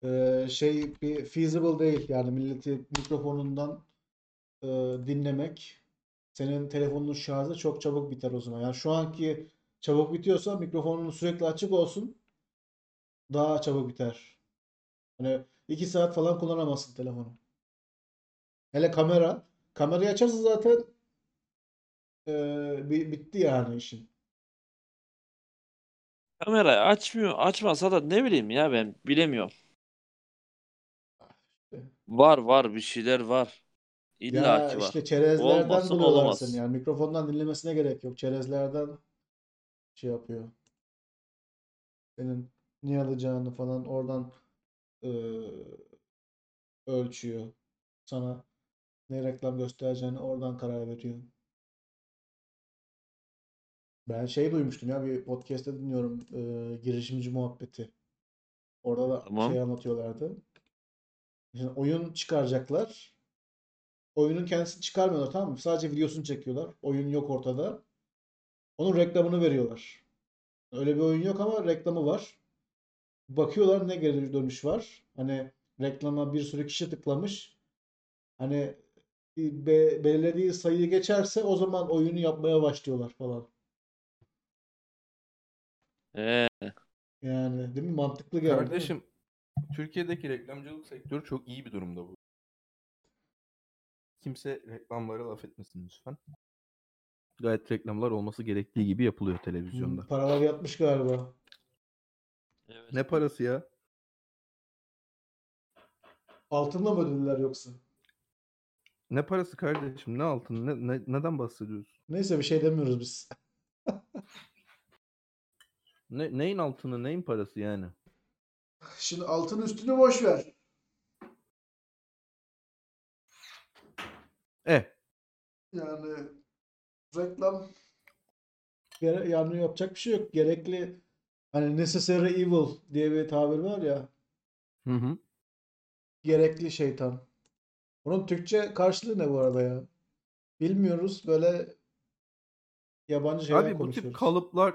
e, şey bir feasible değil. Yani milleti mikrofonundan e, dinlemek. Senin telefonun şarjı çok çabuk biter o zaman. Yani şu anki çabuk bitiyorsa mikrofonun sürekli açık olsun. Daha çabuk biter. Hani 2 saat falan kullanamazsın telefonu. Hele kamera. Kamerayı açarsa zaten e, bi- bitti yani işin. Kamerayı açmıyor. Açmasa da ne bileyim ya ben bilemiyorum. Var var bir şeyler var. İlla Ya ki var. işte çerezlerden Olmasın buluyorlar olamaz. seni. Yani mikrofondan dinlemesine gerek yok. Çerezlerden şey yapıyor. Senin ne alacağını falan oradan e, ölçüyor. Sana ne reklam göstereceğini oradan karar veriyor. Ben şey duymuştum ya bir podcast'te dinliyorum e, girişimci muhabbeti. Orada da Tamam. şey anlatıyorlardı. Şimdi oyun çıkaracaklar. Oyunun kendisini çıkarmıyorlar tamam mı? Sadece videosunu çekiyorlar. Oyun yok ortada. Onun reklamını veriyorlar. Öyle bir oyun yok ama reklamı var. Bakıyorlar ne geri dönüş var. Hani reklama bir sürü kişi tıklamış. Hani be- belirlediği sayıyı geçerse o zaman oyunu yapmaya başlıyorlar falan. Ee, Yani değil mi? Mantıklı geldi. Kardeşim Türkiye'deki reklamcılık sektörü çok iyi bir durumda bu. Kimse reklamlara laf etmesin lütfen. Gayet reklamlar olması gerektiği gibi yapılıyor televizyonda. Hmm, paralar yatmış galiba. evet. Ne parası ya? Altınla mı ödediler yoksa? Ne parası kardeşim? Ne altın? Ne, ne- neden bahsediyorsun? Neyse bir şey demiyoruz biz. [LAUGHS] Ne, neyin altını, neyin parası yani? Şimdi altın üstünü boş ver. Eh, Yani reklam yani yapacak bir şey yok. Gerekli hani necessary evil diye bir tabir var ya. hı hı. Gerekli şeytan. Bunun Türkçe karşılığı ne bu arada ya? Bilmiyoruz. Böyle yabancı şeyler Abi bu tip kalıplar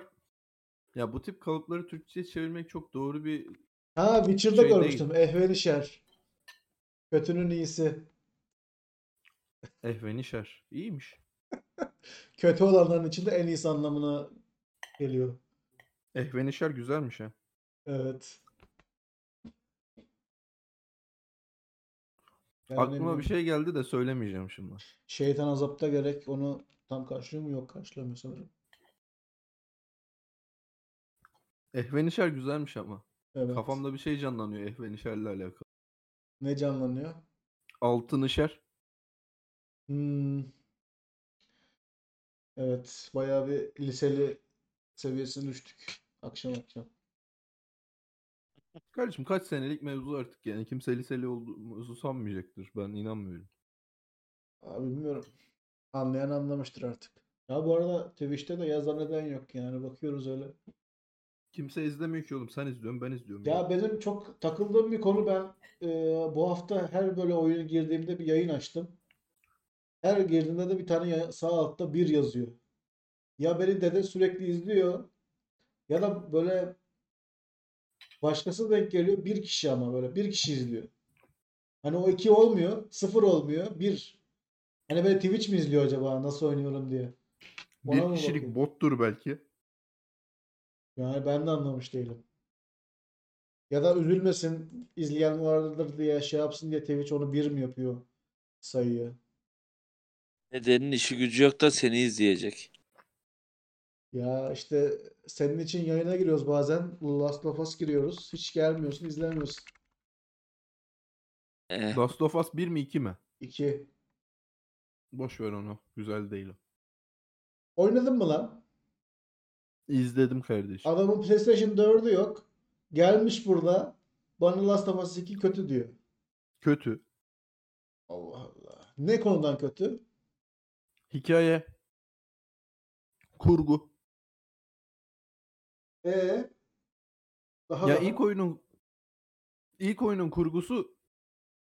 ya bu tip kalıpları Türkçe'ye çevirmek çok doğru bir Ha Witcher'da şey görmüştüm. Ehveni şer. Kötünün iyisi. ehvenişer. İyiymiş. [LAUGHS] Kötü olanların içinde en iyisi anlamına geliyor. Ehvenişer güzelmiş ha. Evet. Yani Aklıma bir şey geldi de söylemeyeceğim şimdi. Şeytan azapta gerek onu tam karşılıyor mu? Yok karşılamıyor sanırım. Ehvenişer güzelmiş ama. Evet. Kafamda bir şey canlanıyor ehvenişerle alakalı. Ne canlanıyor? Altınışer. Hmm. Evet. Bayağı bir liseli seviyesine düştük. Akşam akşam. Kardeşim kaç senelik mevzu artık yani. Kimse liseli olduğumuzu sanmayacaktır. Ben inanmıyorum. Abi bilmiyorum. Anlayan anlamıştır artık. Ya bu arada Twitch'te de yazan neden yok yani. Bakıyoruz öyle. Kimse izlemiyor ki oğlum. Sen izliyorsun ben izliyorum. Ya benim çok takıldığım bir konu ben e, bu hafta her böyle oyuna girdiğimde bir yayın açtım. Her girdiğinde de bir tane ya- sağ altta bir yazıyor. Ya beni dede sürekli izliyor ya da böyle başkası denk geliyor. Bir kişi ama böyle bir kişi izliyor. Hani o iki olmuyor. Sıfır olmuyor. Bir. Hani böyle Twitch mi izliyor acaba nasıl oynuyorum diye. Ona Bir kişilik bakıyor? bottur belki. Yani ben de anlamış değilim. Ya da üzülmesin izleyen vardır diye şey yapsın diye Twitch onu bir mi yapıyor sayıyı. Nedenin işi gücü yok da seni izleyecek. Ya işte senin için yayına giriyoruz bazen. Last of Us giriyoruz. Hiç gelmiyorsun, izlemiyorsun. Eh, Last of Us 1 mi 2 mi? 2. Boş ver onu. Güzel değil. o. Oynadın mı lan? İzledim kardeşim. Adamın PlayStation 4'ü yok. Gelmiş burada. Bana Last of Us 2 kötü diyor. Kötü. Allah Allah. Ne konudan kötü? Hikaye. Kurgu. E daha Ya daha. ilk oyunun ilk oyunun kurgusu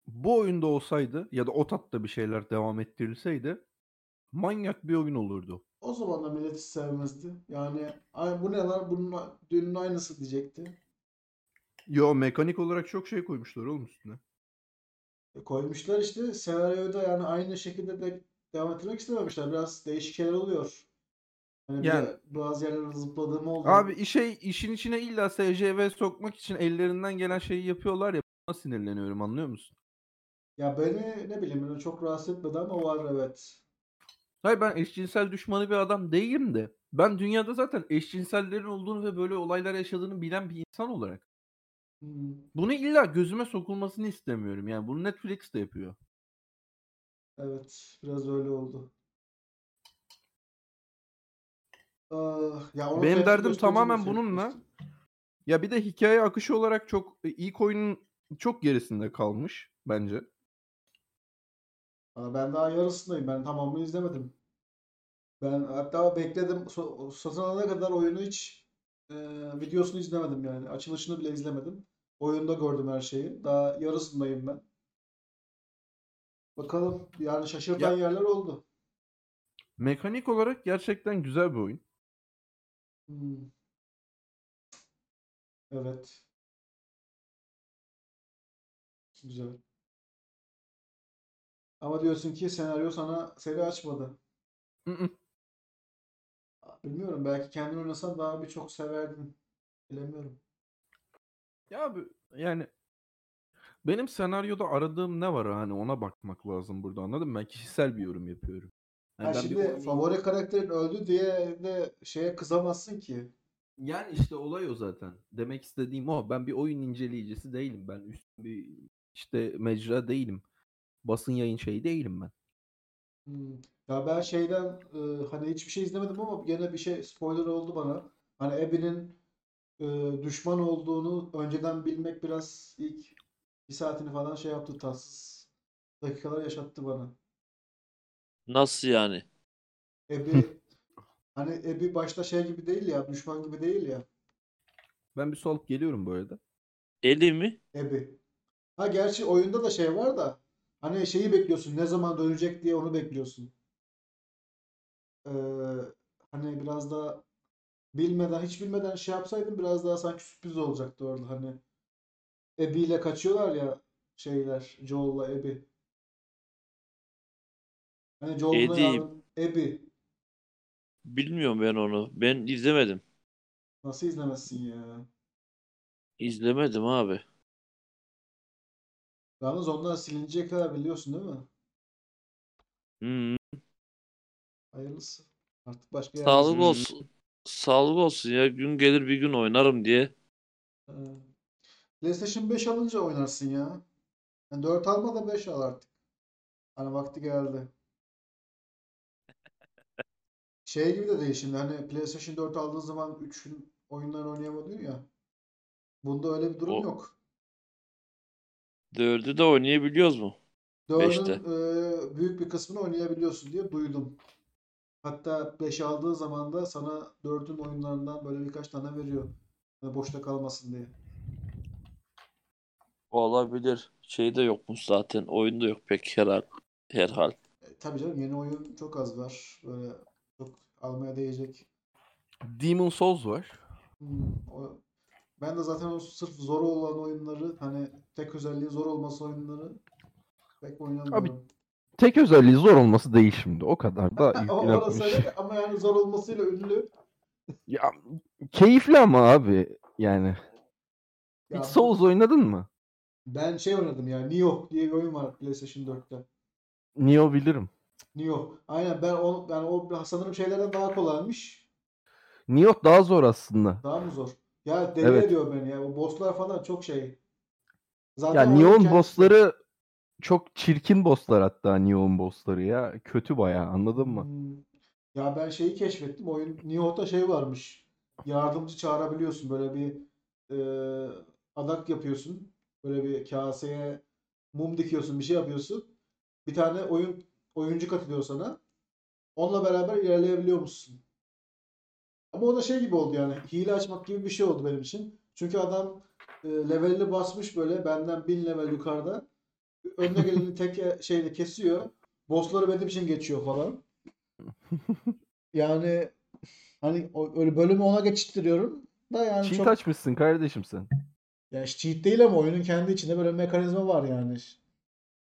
bu oyunda olsaydı ya da o tatta bir şeyler devam ettirilseydi manyak bir oyun olurdu. O zaman da millet hiç sevmezdi. Yani ay bu ne lan bunun dünün aynısı diyecekti. Yo mekanik olarak çok şey koymuşlar oğlum üstüne. E, koymuşlar işte senaryoyu da yani aynı şekilde de devam ettirmek istememişler. Biraz değişik şeyler oluyor. Hani Yani- bazı yerlerde zıpladığım oldu. Abi işe işin içine illa SCV sokmak için ellerinden gelen şeyi yapıyorlar ya buna sinirleniyorum anlıyor musun? Ya beni ne bileyim böyle çok rahatsız etmedi ama var evet. Hayır ben eşcinsel düşmanı bir adam değilim de ben dünyada zaten eşcinsellerin olduğunu ve böyle olaylar yaşadığını bilen bir insan olarak Hmm, bunu illa gözüme sokulmasını istemiyorum. Yani bunu Netflix de yapıyor. evet biraz öyle oldu. Ah, ya onun Benim derdim tamamen tepki bununla. Ya bir de hikaye akışı olarak çok e, ilk oyunun çok gerisinde kalmış bence. Aa, Ben daha yarısındayım. Ben tamamını izlemedim. Ben hatta bekledim. So- Satın alana kadar oyunu hiç e, videosunu izlemedim yani. Açılışını bile izlemedim. Oyunda gördüm her şeyi. Daha yarısındayım ben. Bakalım. Yani şaşırtan Ya- yerler oldu. Mekanik olarak gerçekten güzel bir oyun. Hmm. Evet. Güzel. Ama diyorsun ki senaryo sana seni açmadı. Mm-mm. Bilmiyorum. Belki kendin oynasan daha birçok severdin. Bilemiyorum. Ya abi yani benim senaryoda aradığım ne var hani ona bakmak lazım burada anladın mı? Ben kişisel bir yorum yapıyorum. Yani Ha ben bir şimdi oyunu- favori karakterin öldü diye de şeye kızamazsın ki. Yani işte olay o zaten. Demek istediğim o. Ben bir oyun inceleyicisi değilim. Ben üst bir işte mecra değilim. Basın yayın şeyi değilim ben. Hmm. Ya ben şeyden e, hani hiçbir şey izlemedim ama gene bir şey spoiler oldu bana. Hani Abby'nin e, düşman olduğunu önceden bilmek biraz ilk bir saatini falan şey yaptı tatsız dakikalar yaşattı bana. Nasıl yani? Abby [LAUGHS] hani Abby başta şey gibi değil ya düşman gibi değil ya Ben bir su alıp geliyorum bu arada. Eli mi? Abby. Ha gerçi oyunda da şey var da hani şeyi bekliyorsun ne zaman dönecek diye onu bekliyorsun. Ee, hani biraz daha bilmeden hiç bilmeden şey yapsaydım biraz daha sanki sürpriz olacaktı orada hani Abby ile kaçıyorlar ya şeyler Joel'la Abby. Joel buna Eddie. yardım Abby Bilmiyorum ben onu. Ben izlemedim. nasıl izlemezsin ya? İzlemedim abi. Yalnız onlar silinecek kadar biliyorsun değil mi? Hmm. Hayırlısı. Artık başka yerde Sağlık izliyorsun. olsun. Sağlık olsun ya. Gün gelir bir gün oynarım diye. Ee, PlayStation 5 alınca oynarsın ya. Yani 4 alma da 5 al artık. Hani vakti geldi. Şey gibi de değil şimdi hani PlayStation 4 aldığın zaman 3 oyunlar oynayamadın ya. Bunda öyle bir durum O- yok. Dördü de oynayabiliyoruz mu? 4'ün Beşte. e, büyük bir kısmını oynayabiliyorsun diye duydum. Hatta 5 aldığı zaman da sana 4'ün oyunlarından böyle birkaç tane veriyor. Hani boşta kalmasın diye. Olabilir. Şey de yokmuş zaten. Oyunda yok pek herhal. Herhal. E, tabii canım yeni oyun çok az var. Böyle çok almaya değecek. Demon Souls var. Hmm, o- ben de zaten o sırf zor olan oyunları hani tek özelliği zor olması oyunları pek oynamıyorum. Tek özelliği zor olması değil şimdi. O kadar da [LAUGHS] orası öyle ama yani zor olmasıyla ünlü. Ya keyifli ama abi yani. Ya Hiç Souls oynadın mı? ben şey oynadım ya Nioh diye bir oyun var PlayStation 4'te. Nioh bilirim. Nioh. Aynen ben o ben o sanırım şeylerden daha kolaymış. Nioh daha zor aslında. Daha mı zor? Ya deli Evet. ediyor beni ya. O bosslar falan çok şey. Ya Zaten oyun Nioh'un kendisi- bossları çok çirkin bosslar hatta Nioh'un bossları ya. Kötü bayağı anladın mı? Hmm. Ya ben şeyi keşfettim. Oyun Nioh'ta şey varmış. Yardımcı çağırabiliyorsun. Böyle bir e, adak yapıyorsun. Böyle bir kaseye mum dikiyorsun, bir şey yapıyorsun. Bir tane oyun oyuncu katılıyor sana. Onunla beraber ilerleyebiliyor musun? Ama o da şey gibi oldu yani. Hile açmak gibi bir şey oldu benim için. Çünkü adam e, levelini basmış böyle benden 1000 level yukarıda. Önüne geleni [LAUGHS] tek şeyle kesiyor. Bossları benim için geçiyor falan. Yani hani o- öyle bölümü ona geçiştiriyorum da yani Cheat çok açmışsın kardeşim sen. ya cheat değil ama oyunun kendi içinde böyle mekanizma var yani.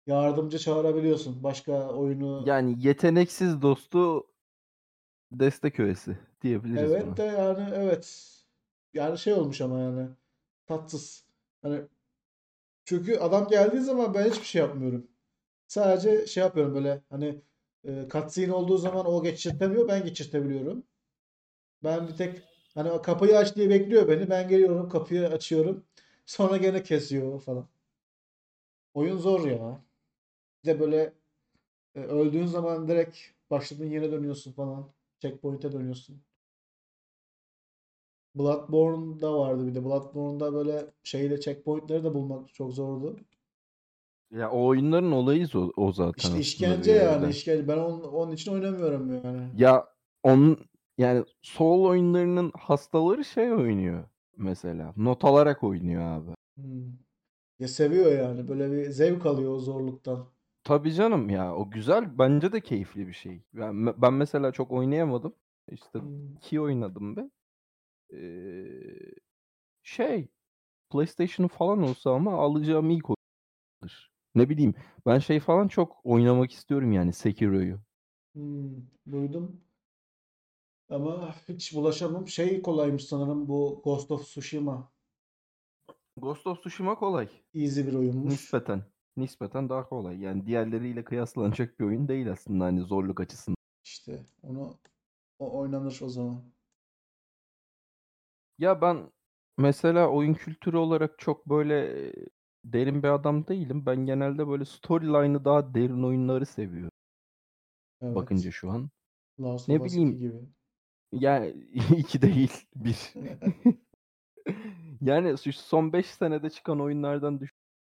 Yardımcı çağırabiliyorsun. Başka oyunu Yani yeteneksiz dostu destek öğesi diyebiliriz buna. Evet de yani evet. Yani şey olmuş ama yani tatsız. Hani çünkü adam geldiği zaman ben hiçbir şey yapmıyorum. Sadece şey yapıyorum böyle hani e, cutscene olduğu zaman o geçirtemiyor ben geçirtebiliyorum. Ben bir tek hani kapıyı aç diye bekliyor beni. Ben geliyorum kapıyı açıyorum. [LAUGHS] Sonra gene kesiyor falan. Oyun zor ya. Bir de böyle e, öldüğün zaman direkt başladığın yere dönüyorsun falan. Checkpoint'e dönüyorsun. Bloodborne'da vardı bir de. Bloodborne'da böyle şeyle checkpoint'leri de bulmak çok zordu. Ya o oyunların olayı o, o zaten İşte işkence yani işkence. Ben onun, onun için oynamıyorum yani. Ya onun yani Soul oyunlarının hastaları şey oynuyor mesela. Not alarak oynuyor abi. Hmm. Ya seviyor yani. Böyle bir zevk alıyor o zorluktan. Tabii canım ya o güzel bence de keyifli bir şey. Ben, ben mesela çok oynayamadım. İşte iki oynadım be. Ee, şey PlayStation falan olsa ama alacağım ilk oyundur. Ne bileyim ben şey falan çok oynamak istiyorum yani Sekiro'yu. Hmm. Duydum. Ama hiç bulaşamam. Şey kolaymış sanırım bu Ghost of Tsushima. Ghost of Tsushima kolay. Easy bir oyunmuş. Nispeten. Nispeten daha kolay. Yani diğerleriyle kıyaslanacak bir oyun değil aslında hani zorluk açısından. İşte onu o oynanır o zaman. Ya ben mesela oyun kültürü olarak çok böyle derin bir adam değilim. Ben genelde böyle storyline'ı daha derin oyunları seviyorum Evet. bakınca şu an. Last Ne bileyim 2 gibi. yani [LAUGHS] iki değil bir. [LAUGHS] Yani şu son 5 senede çıkan oyunlardan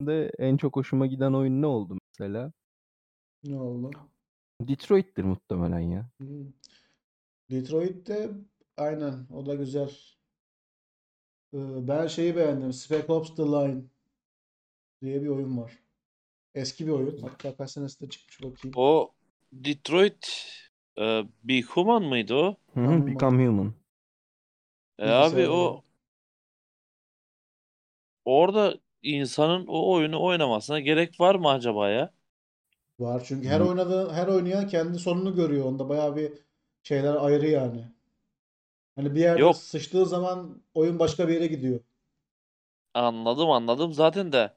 düşündüğümde en çok hoşuma giden oyun ne oldu mesela? Ne oldu? Detroit'tir muhtemelen ya. Hmm. Detroit'te aynen o da güzel. Ee, Ben şeyi beğendim. Spec Ops The Line diye bir oyun var. Eski bir oyun. Hatta kaç senesinde çıkmış bakayım. O Detroit e, bir Human mıydı o? Hı hı, Become Become Human. E abi o orada insanın o oyunu oynamasına gerek var mı acaba ya? Var çünkü her oynadığı her oynayan kendi sonunu görüyor. Onda bayağı bir şeyler ayrı yani. Hani bir yerde Yok sıçtığı zaman oyun başka bir yere gidiyor. anladım anladım zaten de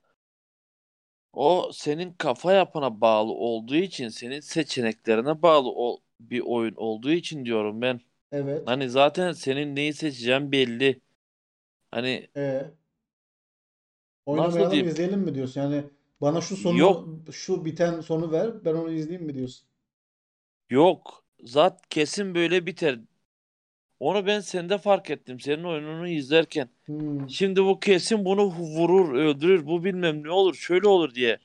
o senin kafa yapına bağlı olduğu için senin seçeneklerine bağlı o bir oyun olduğu için diyorum ben. Evet. Hani zaten senin neyi seçeceğin belli. Hani E nasıl oynamayalım diyeyim? izleyelim mi diyorsun? Yani bana şu sonu Yok şu biten sonu ver ben onu izleyeyim mi diyorsun? yok. Zat kesin böyle biter. Onu ben sende fark ettim senin oyununu izlerken. Hmm. Şimdi bu kesin bunu vurur, öldürür, bu bilmem ne olur, şöyle olur diye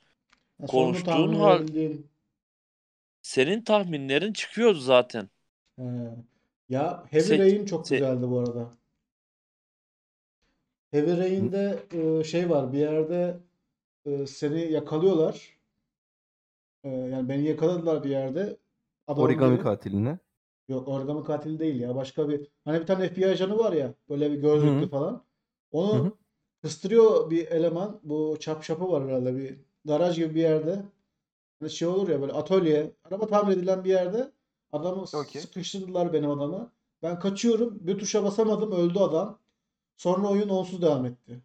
Ha, sonunu konuştuğun hal senin tahminlerin çıkıyordu zaten. He. Ya Heavy Se, Rain çok güzeldi bu arada. Heavy Rain'de e, şey var bir yerde e, seni yakalıyorlar. Ee, yani beni yakaladılar bir yerde. Adamın Origami biri- katiline. Yok origami katili değil ya. Başka bir hani bir tane FBI ajanı var ya böyle bir gözlüklü Hı. falan. Onu hı. kıstırıyor bir eleman. Bu çap şapı var herhalde bir garaj gibi bir yerde. Hani şey olur ya böyle atölye, araba tamir edilen bir yerde adamı Okey. sıkıştırdılar benim adamı. Ben kaçıyorum. Bir tuşa basamadım. Öldü adam. Sonra oyun onsuz devam etti.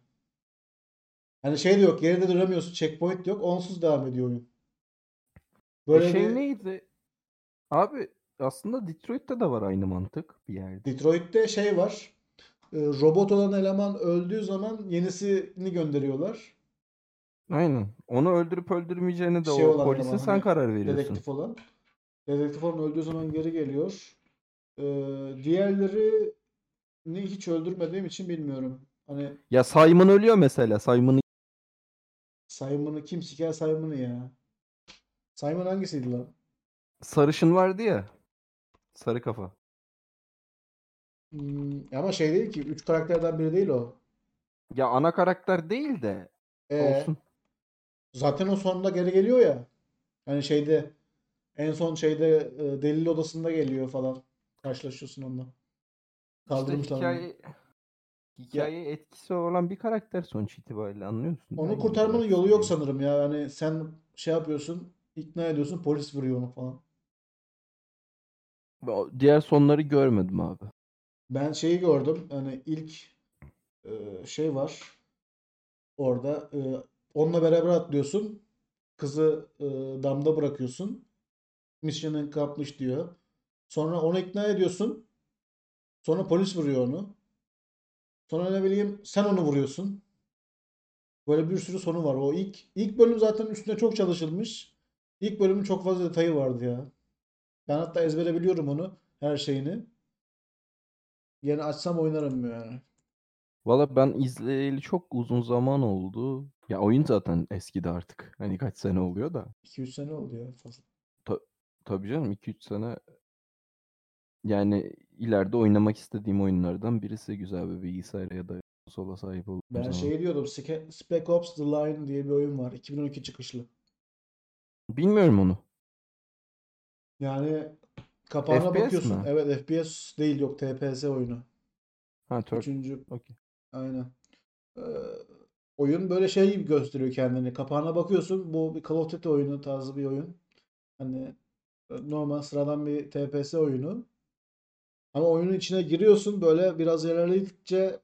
Hani şey de yok. Geride duramıyorsun. Checkpoint yok. Onsuz devam ediyor oyun. Böyle E şey bir neydi? Abi aslında Detroit'te de var aynı mantık bir yerde. Detroit'te şey var. e, Robot olan eleman öldüğü zaman yenisini gönderiyorlar. Aynen. Onu öldürüp öldürmeyeceğini de Şey o polise eleman sen hani karar veriyorsun. dedektif olan. Dedektif olan öldüğü zaman geri geliyor. Ee, diğerlerini hiç öldürmediğim için bilmiyorum. Hani Ya Simon ölüyor mesela. Simon'ı Simon'ı kim siker Simon'ı ya? Simon hangisiydi lan? sarışın vardı ya. Sarı kafa. Hmm, ama şey değil ki. Üç karakterden biri değil o. Ya ana karakter değil de Ee, olsun. zaten o sonunda geri geliyor ya. Hani şeyde en son şeyde e, delil odasında geliyor falan. Karşılaşıyorsun onunla. İşte Kaldırmışlar onu. hikaye hikaye etkisi olan bir karakter sonuç itibariyle anlıyorsun. Onu mi? kurtarmanın yolu yok şey. sanırım ya. Hani sen şey yapıyorsun, ikna ediyorsun, polis vuruyor onu falan. Diğer sonları görmedim abi. Ben şeyi gördüm. Hani ilk e, şey var. Orada e, onunla beraber atlıyorsun. Kızı e, damda bırakıyorsun. Mission'ın kapmış diyor. Sonra onu ikna ediyorsun. Sonra polis vuruyor onu. Sonra ne bileyim sen onu vuruyorsun. Böyle bir sürü sonu var. O ilk ilk bölüm zaten üstüne çok çalışılmış. İlk bölümün çok fazla detayı vardı ya. Ben hatta ezbere biliyorum onu. Her şeyini. Yine açsam oynarım yani. Valla ben izleyeli çok uzun zaman oldu. Ya oyun zaten eskidi artık. Hani kaç sene oluyor da. 2-3 sene oldu ya fazla. Tabii canım 2-3 sene. Yani ileride oynamak istediğim oyunlardan birisi güzel bir bilgisayara ya da konsola sahip olduğum Ben zaman. şey diyordum. Sca- Spec Ops The Line diye bir oyun var. 2012 çıkışlı. Bilmiyorum onu. Yani kapağına FPS bakıyorsun. mi? Evet FPS değil yok TPS oyunu. Ha Turk. Üçüncü. Okey. Aynen. Ee, oyun böyle şey gibi gösteriyor kendini. Kapağına bakıyorsun. Bu bir Call of Duty oyunu tarzı bir oyun. Hani e, normal sıradan bir TPS oyunu. Ama oyunun içine giriyorsun böyle biraz ilerledikçe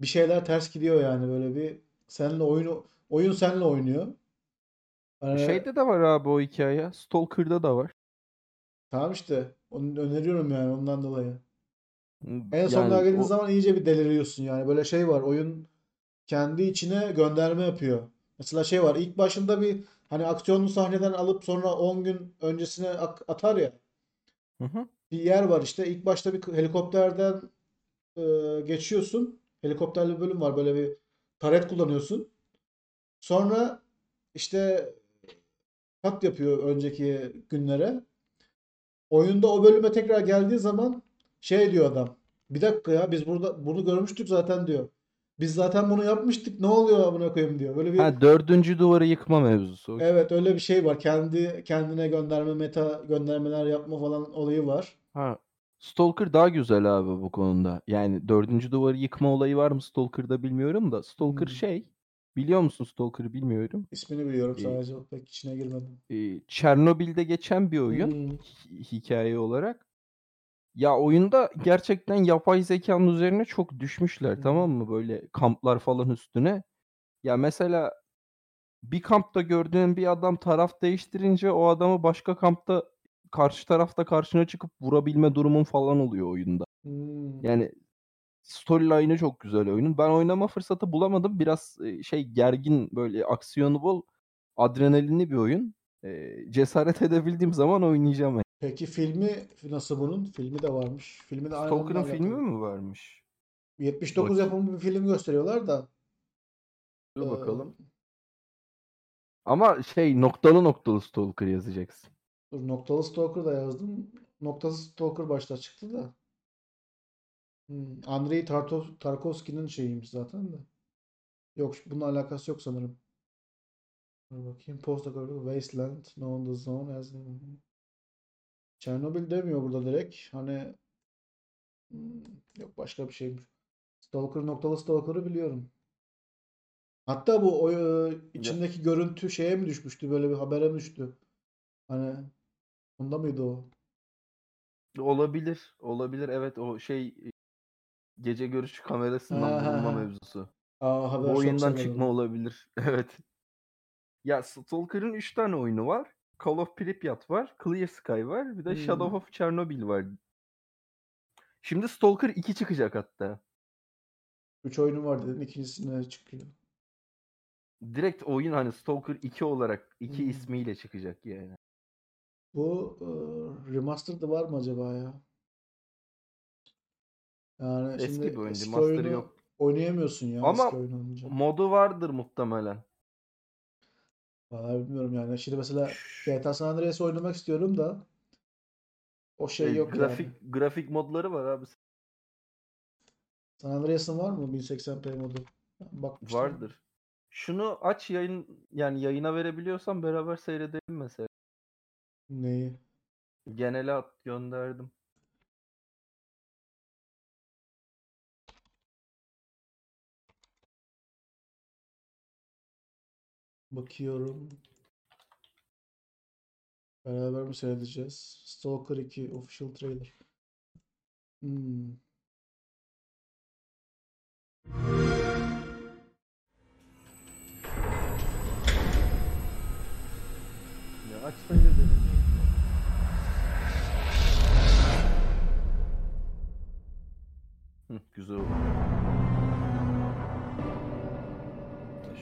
bir şeyler ters gidiyor yani böyle bir seninle oyunu oyun seninle oynuyor. Hani, Şeyde de var abi o hikaye. Stalker'da da var. tamam işte onu öneriyorum yani ondan dolayı. En Yani sonuna geldiğin o- zaman iyice bir deliriyorsun yani. Böyle şey var. Oyun kendi içine gönderme yapıyor. Mesela şey var. ilk başında bir hani aksiyonlu sahneden alıp sonra 10 gün öncesine atar ya. Hı hı. Bir yer var işte. İlk başta bir helikopterden e, geçiyorsun. Helikopterli bir bölüm var. Böyle bir taret kullanıyorsun. Sonra işte kat yapıyor önceki günlere. Oyunda o bölüme tekrar geldiği zaman şey diyor adam. Bir dakika ya biz burada bunu görmüştük zaten diyor. Biz zaten bunu yapmıştık. Ne oluyor amına koyayım diyor. Böyle bir Ha dördüncü duvarı yıkma mevzusu. Evet öyle bir şey var. Kendi kendine gönderme meta göndermeler yapma falan olayı var. Ha. Stalker daha güzel abi bu konuda. Yani dördüncü duvarı yıkma olayı var mı Stalker'da bilmiyorum da. Stalker Hmm. şey. Biliyor musun Stalker'ı bilmiyorum. İsmini biliyorum İyi. sadece pek içine girmedim. Ee, Çernobil'de geçen bir oyun Hmm. hi- hikaye olarak. Ya oyunda gerçekten yapay zekanın üzerine çok düşmüşler tamam mı? Böyle kamplar falan üstüne. Ya mesela bir kampta gördüğün bir adam taraf değiştirince o adamı başka kampta karşı tarafta karşına çıkıp vurabilme durumun falan oluyor oyunda. Hmm. Yani storyline'ı çok güzel oyunun. Ben oynama fırsatı bulamadım. Biraz e, şey gergin böyle aksiyonu bol, adrenalinli bir oyun. E, cesaret [LAUGHS] edebildiğim zaman oynayacağım. yani. Peki filmi nasıl bunun? Filmi de varmış. Filmi de Stalker'ın filmi mi varmış? 79 Bakayım. yapımı bir film gösteriyorlar da. Dur Ee, bakalım. Ama şey noktalı noktalı Stalker yazacaksın. Dur noktalı Stalker da yazdım. Noktasız Stalker başta çıktı da. Hmm. Andrei Tarto- Tarkovski'nin şeyiymiş zaten de. Yok bununla alakası yok sanırım. Dur bakayım. Post-apocalyptic wasteland known the zone as Çernobil demiyor burada direkt. Hani hmm, yok başka bir şeymiş. Stalker noktalı Stalker'ı biliyorum. Hatta bu o, e, içindeki görüntü şeye mi düşmüştü? Böyle bir habere mi düştü? Hani onda mıydı o? Olabilir. Olabilir. Evet o şey gece görüşü kamerasından Ha, ha, bulunma ha. mevzusu. Aa haber çok oyundan çıkma olabilir. [LAUGHS] Evet. Ya Stalker'ın 3 tane oyunu var. Call of Pripyat var. Clear Sky var. Bir de Hmm. Shadow of Chernobyl var. Şimdi Stalker 2 çıkacak hatta. Üç oyunu var dedin. İkincisine çıkıyor. Direkt oyun hani Stalker 2 olarak 2 Hmm. ismiyle çıkacak yani. Bu e, remastered'ı var mı acaba ya? Yani Eski şimdi bir oyun, eski remaster'ı oyunu yok. oynayamıyorsun ya Ama eski oyunu oynayınca. Modu vardır muhtemelen. Vallahi bilmiyorum yani. Şimdi mesela GTA San Andreas oynamak istiyorum da o şey E, yok grafik yani. grafik modları var abi. San Andreas'ın var mı 1080p modu? Ben bakmıştım. Vardır. Şunu aç yayın yani yayına verebiliyorsan beraber seyredelim mesela. Neyi? Genele at gönderdim. Bakıyorum. Beraber mi seyredeceğiz? Stalker 2 official trailer. Hmm. Ya aç Hı, güzel oldu.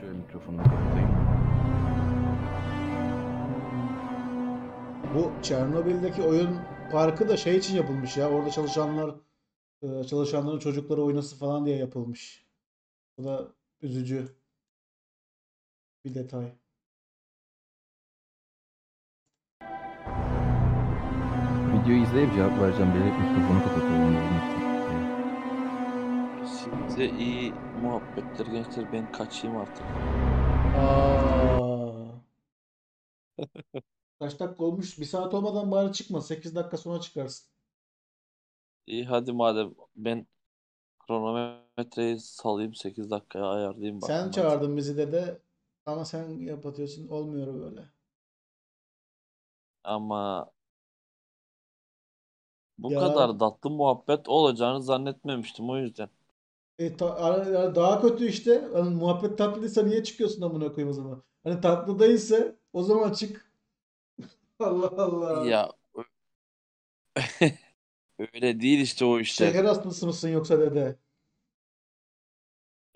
Şöyle mikrofonu kapatayım. Bu Çernobil'deki oyun parkı da şey için yapılmış ya. Orada çalışanlar e, çalışanların çocukları oynasın falan diye yapılmış. Bu da üzücü bir detay. Videoyu izleyip cevap vereceğim. Benim mikrofonu kapatıyorum. Size iyi muhabbetler gençler ben kaçayım artık. Aa. [LAUGHS] Kaç dakika olmuş? Bir saat olmadan bari çıkma. 8 dakika sonra çıkarsın. İyi hadi madem ben kronometreyi salayım 8 dakikaya ayarlayayım Sen bakalım çağırdın bizi de ama sen yapatıyorsun. Olmuyor böyle. Ama bu Ya. kadar tatlı muhabbet olacağını zannetmemiştim o yüzden. E, ta- daha kötü işte. Hani muhabbet tatlıysa niye çıkıyorsun amına koyayım o zaman? Hani tatlı değilse o zaman çık. [LAUGHS] Allah Allah. Ya [LAUGHS] öyle değil işte o işler. Şeker hastası mısın yoksa dede?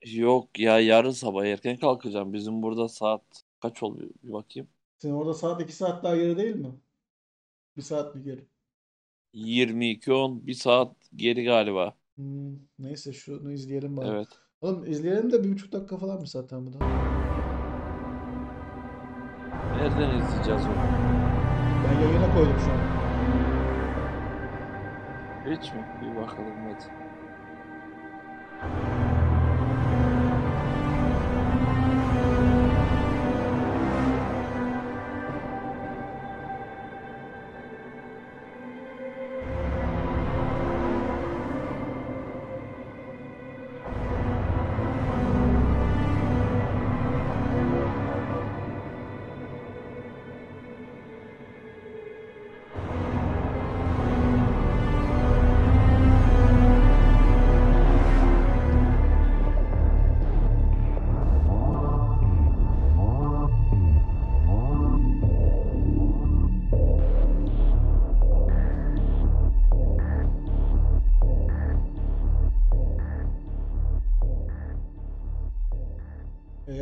Yok ya yarın sabah erken kalkacağım. Bizim burada saat kaç oluyor bir bakayım. Senin orada saat 2 saat daha geri değil mi? Bir saat mi geri? 22.10 bir saat geri galiba. Hmm, neyse şunu izleyelim bari. Evet. Oğlum izleyelim de bir buçuk dakika falan mı zaten bu da? Nereden izleyeceğiz onu? Ben yayına koydum şu an. Hiç mi? Bir bakalım hadi.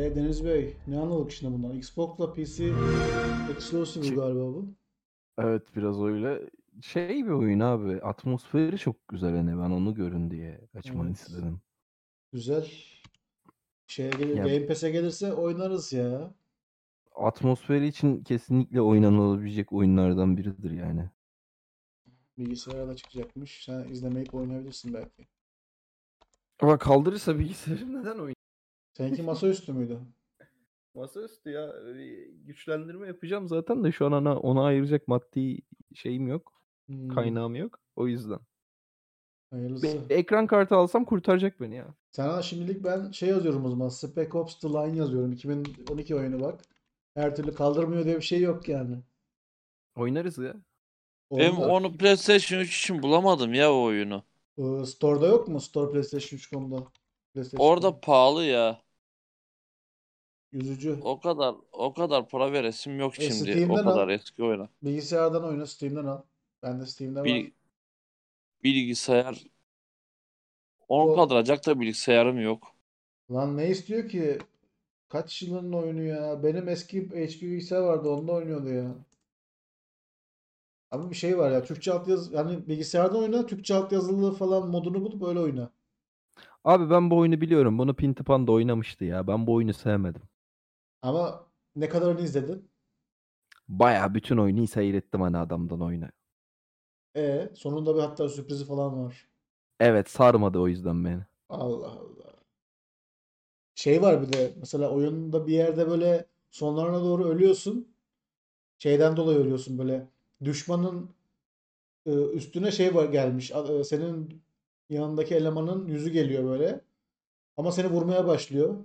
Ee, Deniz Bey ne anladık şimdi bundan? Xbox'la PC exclusive Çık- galiba bu. Evet biraz öyle. Şey bir oyun abi. Atmosferi çok güzel hani ben onu görün diye açmanı Evet. istedim. Güzel. Şeye gelir, Ya- Game Pass'e gelirse oynarız ya. Atmosferi için kesinlikle oynanabilecek oyunlardan biridir yani. Bilgisayara da çıkacakmış. Sen izlemeyip oynayabilirsin belki. Ama kaldırırsa bilgisayarı [LAUGHS] neden oyun? Seninki [LAUGHS] masaüstü müydü? Masaüstü ya. Güçlendirme yapacağım zaten de şu an ona, ona ayıracak maddi şeyim yok. Hmm, Kaynağım yok. O yüzden. hayırlısı. Bir ekran kartı alsam kurtaracak beni ya. Sana şimdilik ben şey yazıyorum o zaman. Spec Ops The Line yazıyorum. 2012 oyunu bak. Her türlü kaldırmıyor diye bir şey yok yani. Oynarız ya. Ben onu PlayStation 3 için bulamadım ya o oyunu. e, Store'da yok mu? Store PlayStation 3.com'da. PlayStation Orada pahalı ya. Yüzücü. O kadar o kadar para veresim yok E, şimdi. O Steam'den kadar al. eski oyuna. Bilgisayardan oyna. Steam'den al. Ben de Steam'de var. Bir bilgisayar 10 O- kaldıracak da bilgisayarım yok. Lan ne istiyor ki? Kaç yılının oyunu ya? Benim eski HP bilgisayar vardı. Onda oynuyordu ya. Ama bir şey var ya. Türkçe altyazı yani bilgisayardan oyna. Türkçe altyazılı falan modunu bulup öyle oyna. Abi ben bu oyunu biliyorum. Bunu Pintipan da oynamıştı ya. Ben bu oyunu sevmedim. Ama ne kadarını izledin? Baya bütün oyunu seyrettim hani adamdan oyunu. E sonunda bir hatta sürprizi falan var. Evet sarmadı o yüzden beni. Allah Allah. Şey var bir de mesela oyunda bir yerde böyle sonlarına doğru ölüyorsun. Şeyden dolayı ölüyorsun böyle. Düşmanın e, üstüne şey var gelmiş. A- e, Senin yanındaki elemanın yüzü geliyor böyle. Ama seni vurmaya başlıyor.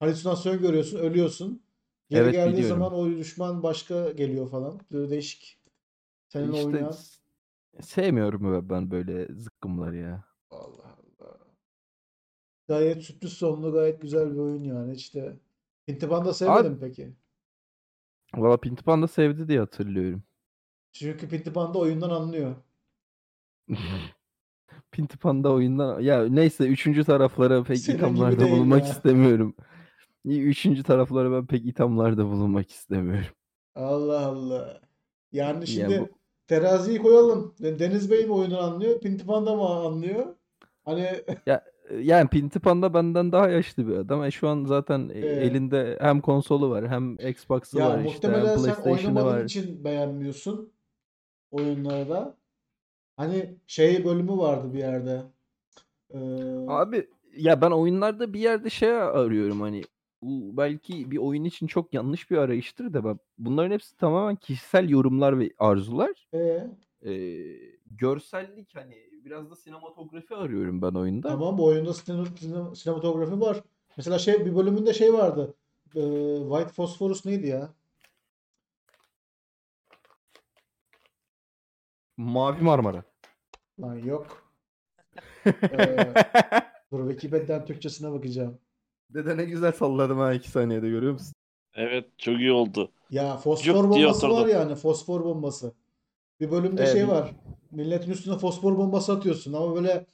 Halüsinasyon görüyorsun, ölüyorsun. Geri Evet, geldiği biliyorum. zaman o düşman başka geliyor falan. Böyle değişik. Senin İşte oynayan. sevmiyorum ben böyle zıkkımları ya. Allah Allah. Gayet sürpriz sonlu, gayet güzel bir oyun yani. İşte Pintipan da sevmedim peki. Valla Pintipan da sevdi diye hatırlıyorum. Çünkü Pintipan da oyundan anlıyor. [LAUGHS] Pintipan'da oyundan ya neyse üçüncü taraflara pek Senin ithamlarda bulunmak ya. istemiyorum. Üçüncü taraflara ben pek ithamlarda bulunmak istemiyorum. Allah Allah. Yani Ya şimdi bu- teraziyi koyalım. Deniz Bey mi oyundan anlıyor? Pintipan da mı anlıyor? Hani [LAUGHS] Yani Pintipan'da benden daha yaşlı bir adam. E şu an zaten Ee. elinde hem konsolu var hem Xbox'ı ya var işte muhtemelen hem sen oynamadığın var. için beğenmiyorsun oyunları da. Hani şey bölümü vardı bir yerde. Ee, Abi ya ben oyunlarda bir yerde şey arıyorum hani bu belki bir oyun için çok yanlış bir arayıştır da ben bunların hepsi tamamen kişisel yorumlar ve arzular. e, Ee, görsellik hani biraz da sinematografi arıyorum ben oyunda. Tamam bu oyunda sine- sine- sinematografi var. Mesela şey bir bölümünde şey vardı. Ee, White Phosphorus neydi ya? Mavi Marmara. Lan yok. [LAUGHS] Ee, dur Wikipedia'dan Türkçesine bakacağım. Dede ne güzel salladım ha iki saniyede görüyor musun? Evet çok iyi oldu. Ya fosfor Cuk diye bombası var oturdu. yani fosfor bombası. Bir bölümde Evet, şey var. Milletin üstüne fosfor bombası atıyorsun ama böyle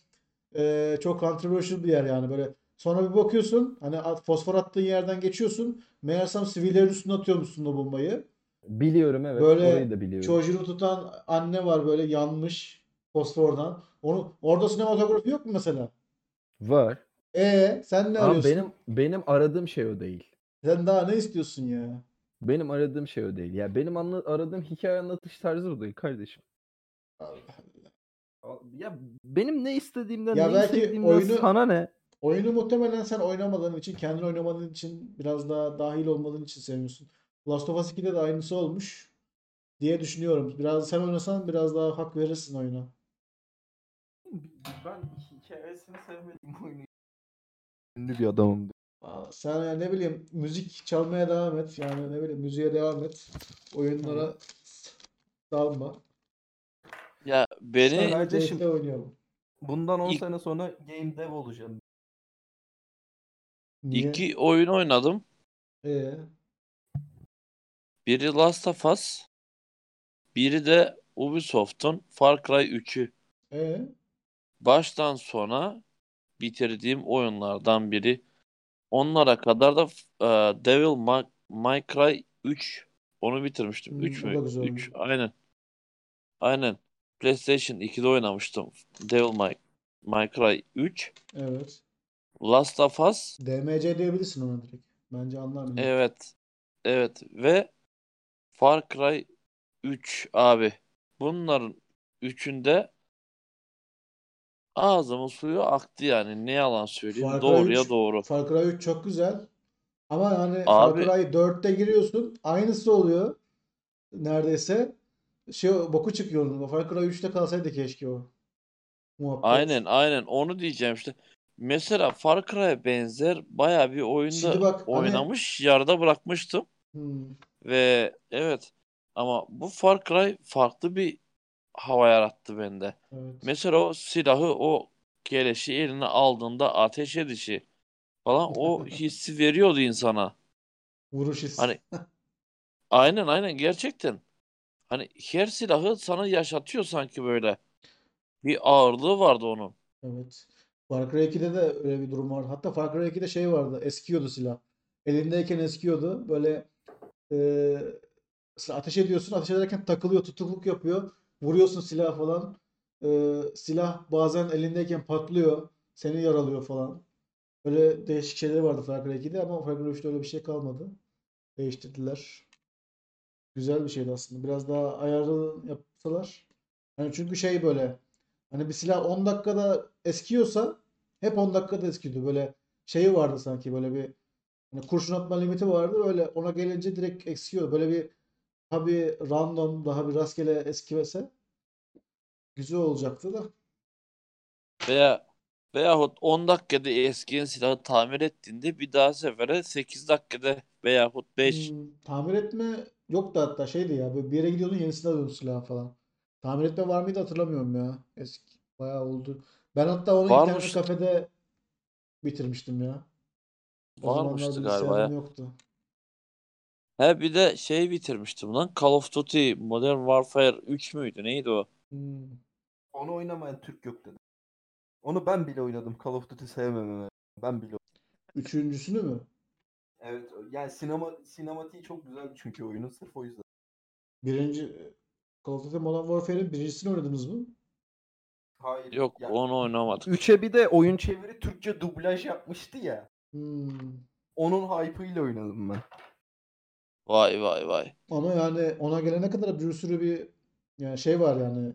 e, çok controversial bir yer yani böyle. Sonra bir bakıyorsun hani at- fosfor attığın yerden geçiyorsun. Meğersem sivillerin üstüne atıyormuşsun o bombayı. Biliyorum evet. Böyle orayı da biliyorum. Çocuğunu tutan anne var böyle yanmış fosfordan. Onu orada sinematografi yok mu mesela? Var. E sen ne Ama arıyorsun? benim benim aradığım şey o değil. Sen daha ne istiyorsun ya? Benim aradığım şey o değil. Ya benim anla- aradığım hikaye anlatış tarzı o değil kardeşim. Allah Allah. Ya benim ne istediğimden, Ya ne belki istediğimden oyunu- sana ne? Oyunu muhtemelen sen oynamadığın için, kendin oynamadığın için, biraz daha dahil olmadığın için sevmiyorsun. Last of Us 2'de de aynısı olmuş diye düşünüyorum. Biraz sen oynasan biraz daha hak verirsin oyuna. Ben hikayesini sevmediğim oyunu ünlü bir adamım. Aa, Sen yani ne bileyim müzik çalmaya devam et. Yani ne bileyim müziğe devam et. Oyunlara dalma. Ya beni kardeşim- oynayalım. Bundan 10 İlk- sene sonra game dev olacağım. Niye? iki oyun oynadım. Ee, Biri Last of Us, biri de Ubisoft'un Far Cry 3'ü. ee, Baştan sona bitirdiğim oyunlardan biri. Onlara kadar da e, Devil May, May Cry 3 onu bitirmiştim. Hmm, 3 o mü? da güzel 3 oyun. aynen. Aynen. PlayStation 2'de oynamıştım. Devil May, May Cry 3. evet. Last of Us DMC diyebilirsin ona direkt. Bence anlar. Evet. Evet ve Far Cry 3 abi. Bunların üçünde ağzımın suyu aktı yani. Ne yalan söyleyeyim. Far Cry Doğruya 3 doğru. Far Cry 3 çok güzel. Ama hani Far Abi Cry 4'te giriyorsun. Aynısı oluyor. Neredeyse. Şey boku çıkıyor. Far Cry 3'te kalsaydı keşke o. Muhabbet. aynen aynen onu diyeceğim işte. Mesela Far Cry'a benzer bayağı bir Şimdi oyunda bak hani oynamış yarıda bırakmıştım. hmm, Ve evet ama bu Far Cry farklı bir hava yarattı bende. evet. Mesela o silahı o keleşi eline aldığında ateş edişi falan o [LAUGHS] hissi veriyordu insana. Vuruş hissi. Hani [LAUGHS] aynen aynen gerçekten. Hani her silahı sana yaşatıyor sanki böyle. Bir ağırlığı vardı onun. Evet. Far Cry 2'de de öyle bir durum var. Hatta Far Cry 2'de şey vardı. Eskiyordu silah. Elindeyken eskiyordu. Böyle mesela ateş ediyorsun. Ateş ederken takılıyor. Tutukluk yapıyor. Vuruyorsun silah falan. Eee, silah bazen elindeyken patlıyor. Seni yaralıyor falan. Böyle değişik şeyler vardı Far Cry 2'de ama Far Cry 3'te öyle bir şey kalmadı. Değiştirdiler. Güzel bir şeydi aslında. Biraz daha ayarlı yapsalar. Hani çünkü şey böyle hani bir silah 10 dakikada eskiyorsa hep 10 dakikada eskiyordu. Böyle şeyi vardı sanki böyle bir hani kurşun atma limiti vardı. Öyle ona gelince direkt eskiyor. Böyle bir tabii random daha bir rastgele eskimese güzel olacaktı da. Veya veyahut 10 dakikada eskiyen silahı tamir ettiğinde bir daha sefere 8 dakikada veyahut 5 Hmm, tamir etme yoktu hatta şeydi ya böyle bir yere gidiyordun yenisini alıyordun silah falan. Tamir etme var mıydı hatırlamıyorum ya. Eski bayağı oldu. Ben hatta onu internet varmış kafede bitirmiştim ya. O zamanlar varmıştı galiba ya. yoktu. He bir de şey bitirmiştim lan Call of Duty Modern Warfare 3 müydü neydi o? Hmm. Onu oynamayan Türk yok dedi. Onu ben bile oynadım. Call of Duty sevmememe. Ben bile Üçüncüsünü mü? Evet yani sinema sinematiği çok güzeldi çünkü oyunun sırf o yüzden. Birinci Call of Duty Modern Warfare'in birincisini oynadınız mı? Hayır Yok ya onu oynamadım. 3'e bir de oyun çeviri Türkçe dublaj yapmıştı ya. Hmm. Onun hype'ıyla oynadım ben. Vay vay vay. Ama yani ona gelene kadar bir sürü bir yani şey var yani.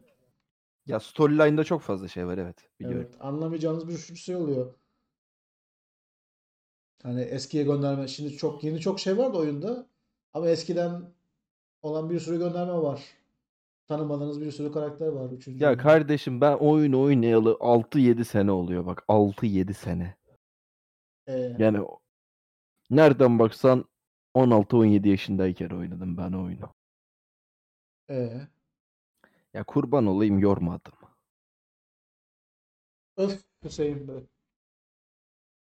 Ya storyline'da çok fazla şey var evet biliyorum. Evet, anlamayacağınız bir sürü şey oluyor. Hani eskiye gönderme. Şimdi çok yeni çok şey var da oyunda. Ama eskiden olan bir sürü gönderme var. Tanımadığınız bir sürü karakter var. Üçüncü Ya oyunda. kardeşim ben oyun oynayalı 6-7 sene oluyor bak 6-7 sene. Ee, Yani o- nereden baksan 16-17 yaşındayken oynadım ben o oyunu. ee. Ya kurban olayım yormadım. Öf Hüseyin Bey.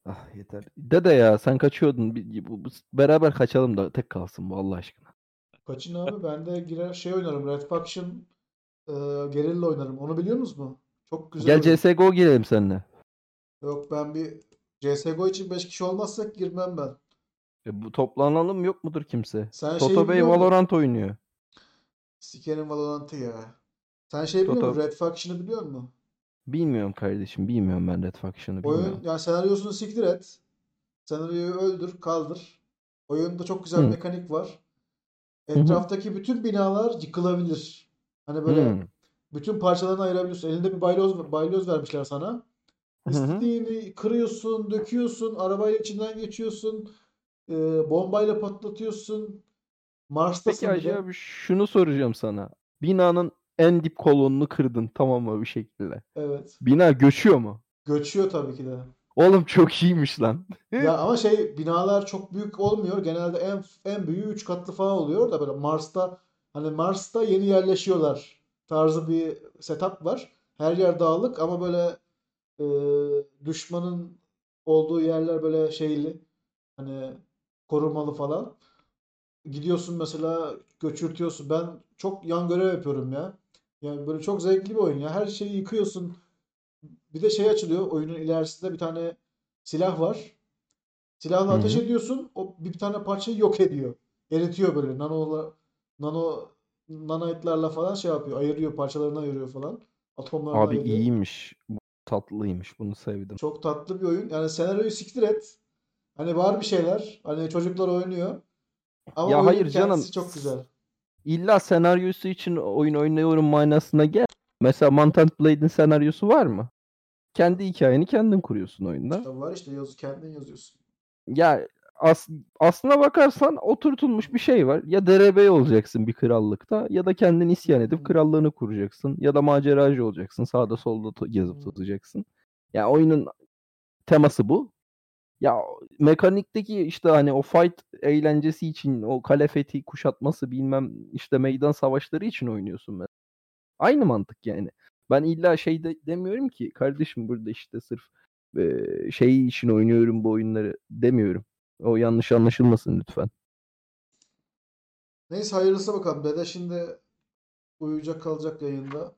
Ah yeter. Dede ya sen kaçıyordun. Bir- bu- bu- Beraber kaçalım da tek kalsın bu Allah aşkına. Kaçın abi ben de girer şey oynarım. Red Faction e, Guerrilla oynarım. Onu biliyor musunuz mu? Çok güzel Gel oyun. CSGO girelim seninle. Yok ben bir CSGO için 5 kişi olmazsak girmem ben. E, bu toplanalım yok mudur kimse? Sen Toto Bey biliyor musun? Valorant oynuyor. Sikerim Valorant'ı ya. Sen şey biliyor musun? Red Faction'ı biliyor musun? bilmiyorum kardeşim. Bilmiyorum ben Red Faction'ı Oyun bilmiyorum. yani senaryosunu siktir et. Senaryoyu öldür, kaldır. Oyunda çok güzel Hı. mekanik var. Etraftaki bütün binalar yıkılabilir. Hani böyle Hı. bütün parçalarını ayırabiliyorsun. Elinde bir balyoz, balyoz vermişler sana. İstediğini kırıyorsun, döküyorsun, arabayla içinden geçiyorsun, e, bombayla patlatıyorsun. Peki Mars'tasın bir de. abi şunu soracağım sana. Binanın en dip kolonunu kırdın tamam mı bir şekilde. Evet. Bina göçüyor mu? Göçüyor tabii ki de. Oğlum çok iyiymiş lan. Ya [LAUGHS] ama şey binalar çok büyük olmuyor. Genelde en en büyüğü 3 katlı falan oluyor da böyle Mars'ta hani Mars'ta yeni yerleşiyorlar tarzı bir setup var. Her yer dağlık ama böyle e, düşmanın olduğu yerler böyle şeyli hani korumalı falan. Gidiyorsun mesela göçürtüyorsun. Ben çok yan görev yapıyorum ya. Yani böyle çok zevkli bir oyun ya. Her şeyi yıkıyorsun. Bir de şey açılıyor. Oyunun ilerisinde bir tane silah var. Silahla Hı ateş hı. ediyorsun. O bir tane parçayı yok ediyor. Eritiyor böyle. Nano nano nanoidlerle falan şey yapıyor. Ayırıyor. Parçalarını ayırıyor falan. Atomlarını Abi ayırıyor. iyiymiş. Tatlıymış. Bunu sevdim. Çok tatlı bir oyun. Yani senaryoyu siktir et. Hani var bir şeyler. Hani çocuklar oynuyor. Ama Ya hayır canım. çok güzel. İlla senaryosu için oyun oynuyorum manasına gel. Mesela Mantant Blade'in senaryosu var mı? Kendi hikayeni kendin kuruyorsun oyunda. İşte var işte yazı kendin yazıyorsun. Ya as, aslına bakarsan oturtulmuş bir şey var. Ya derebey olacaksın bir krallıkta ya da kendin isyan edip krallığını kuracaksın. Ya da maceracı olacaksın. Sağda solda to- gezip Hmm. tozacaksın. Ya oyunun teması bu. Ya mekanikteki işte hani o fight eğlencesi için o kale fethi kuşatması bilmem işte meydan savaşları için oynuyorsun mesela. Aynı mantık yani. Ben illa şey de demiyorum ki kardeşim burada işte sırf eee, şey için oynuyorum bu oyunları demiyorum. O yanlış anlaşılmasın lütfen. Neyse hayırlısı bakalım. Dede şimdi uyuyacak kalacak yayında.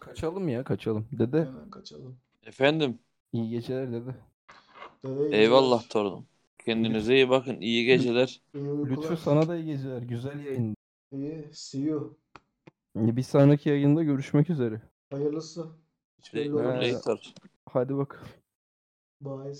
Kaçalım ya kaçalım. Dede Hemen kaçalım. Efendim, iyi geceler dede. Dede iyi eyvallah geceler. torunum. Kendinize iyi bakın. İyi geceler. İyi uykular. Lütfü sana da iyi geceler. Güzel yayın. İyi. See you. Bir sonraki yayında görüşmek üzere. Hayırlısı. Hiç belli olmaz. later. Hadi bak. Bye.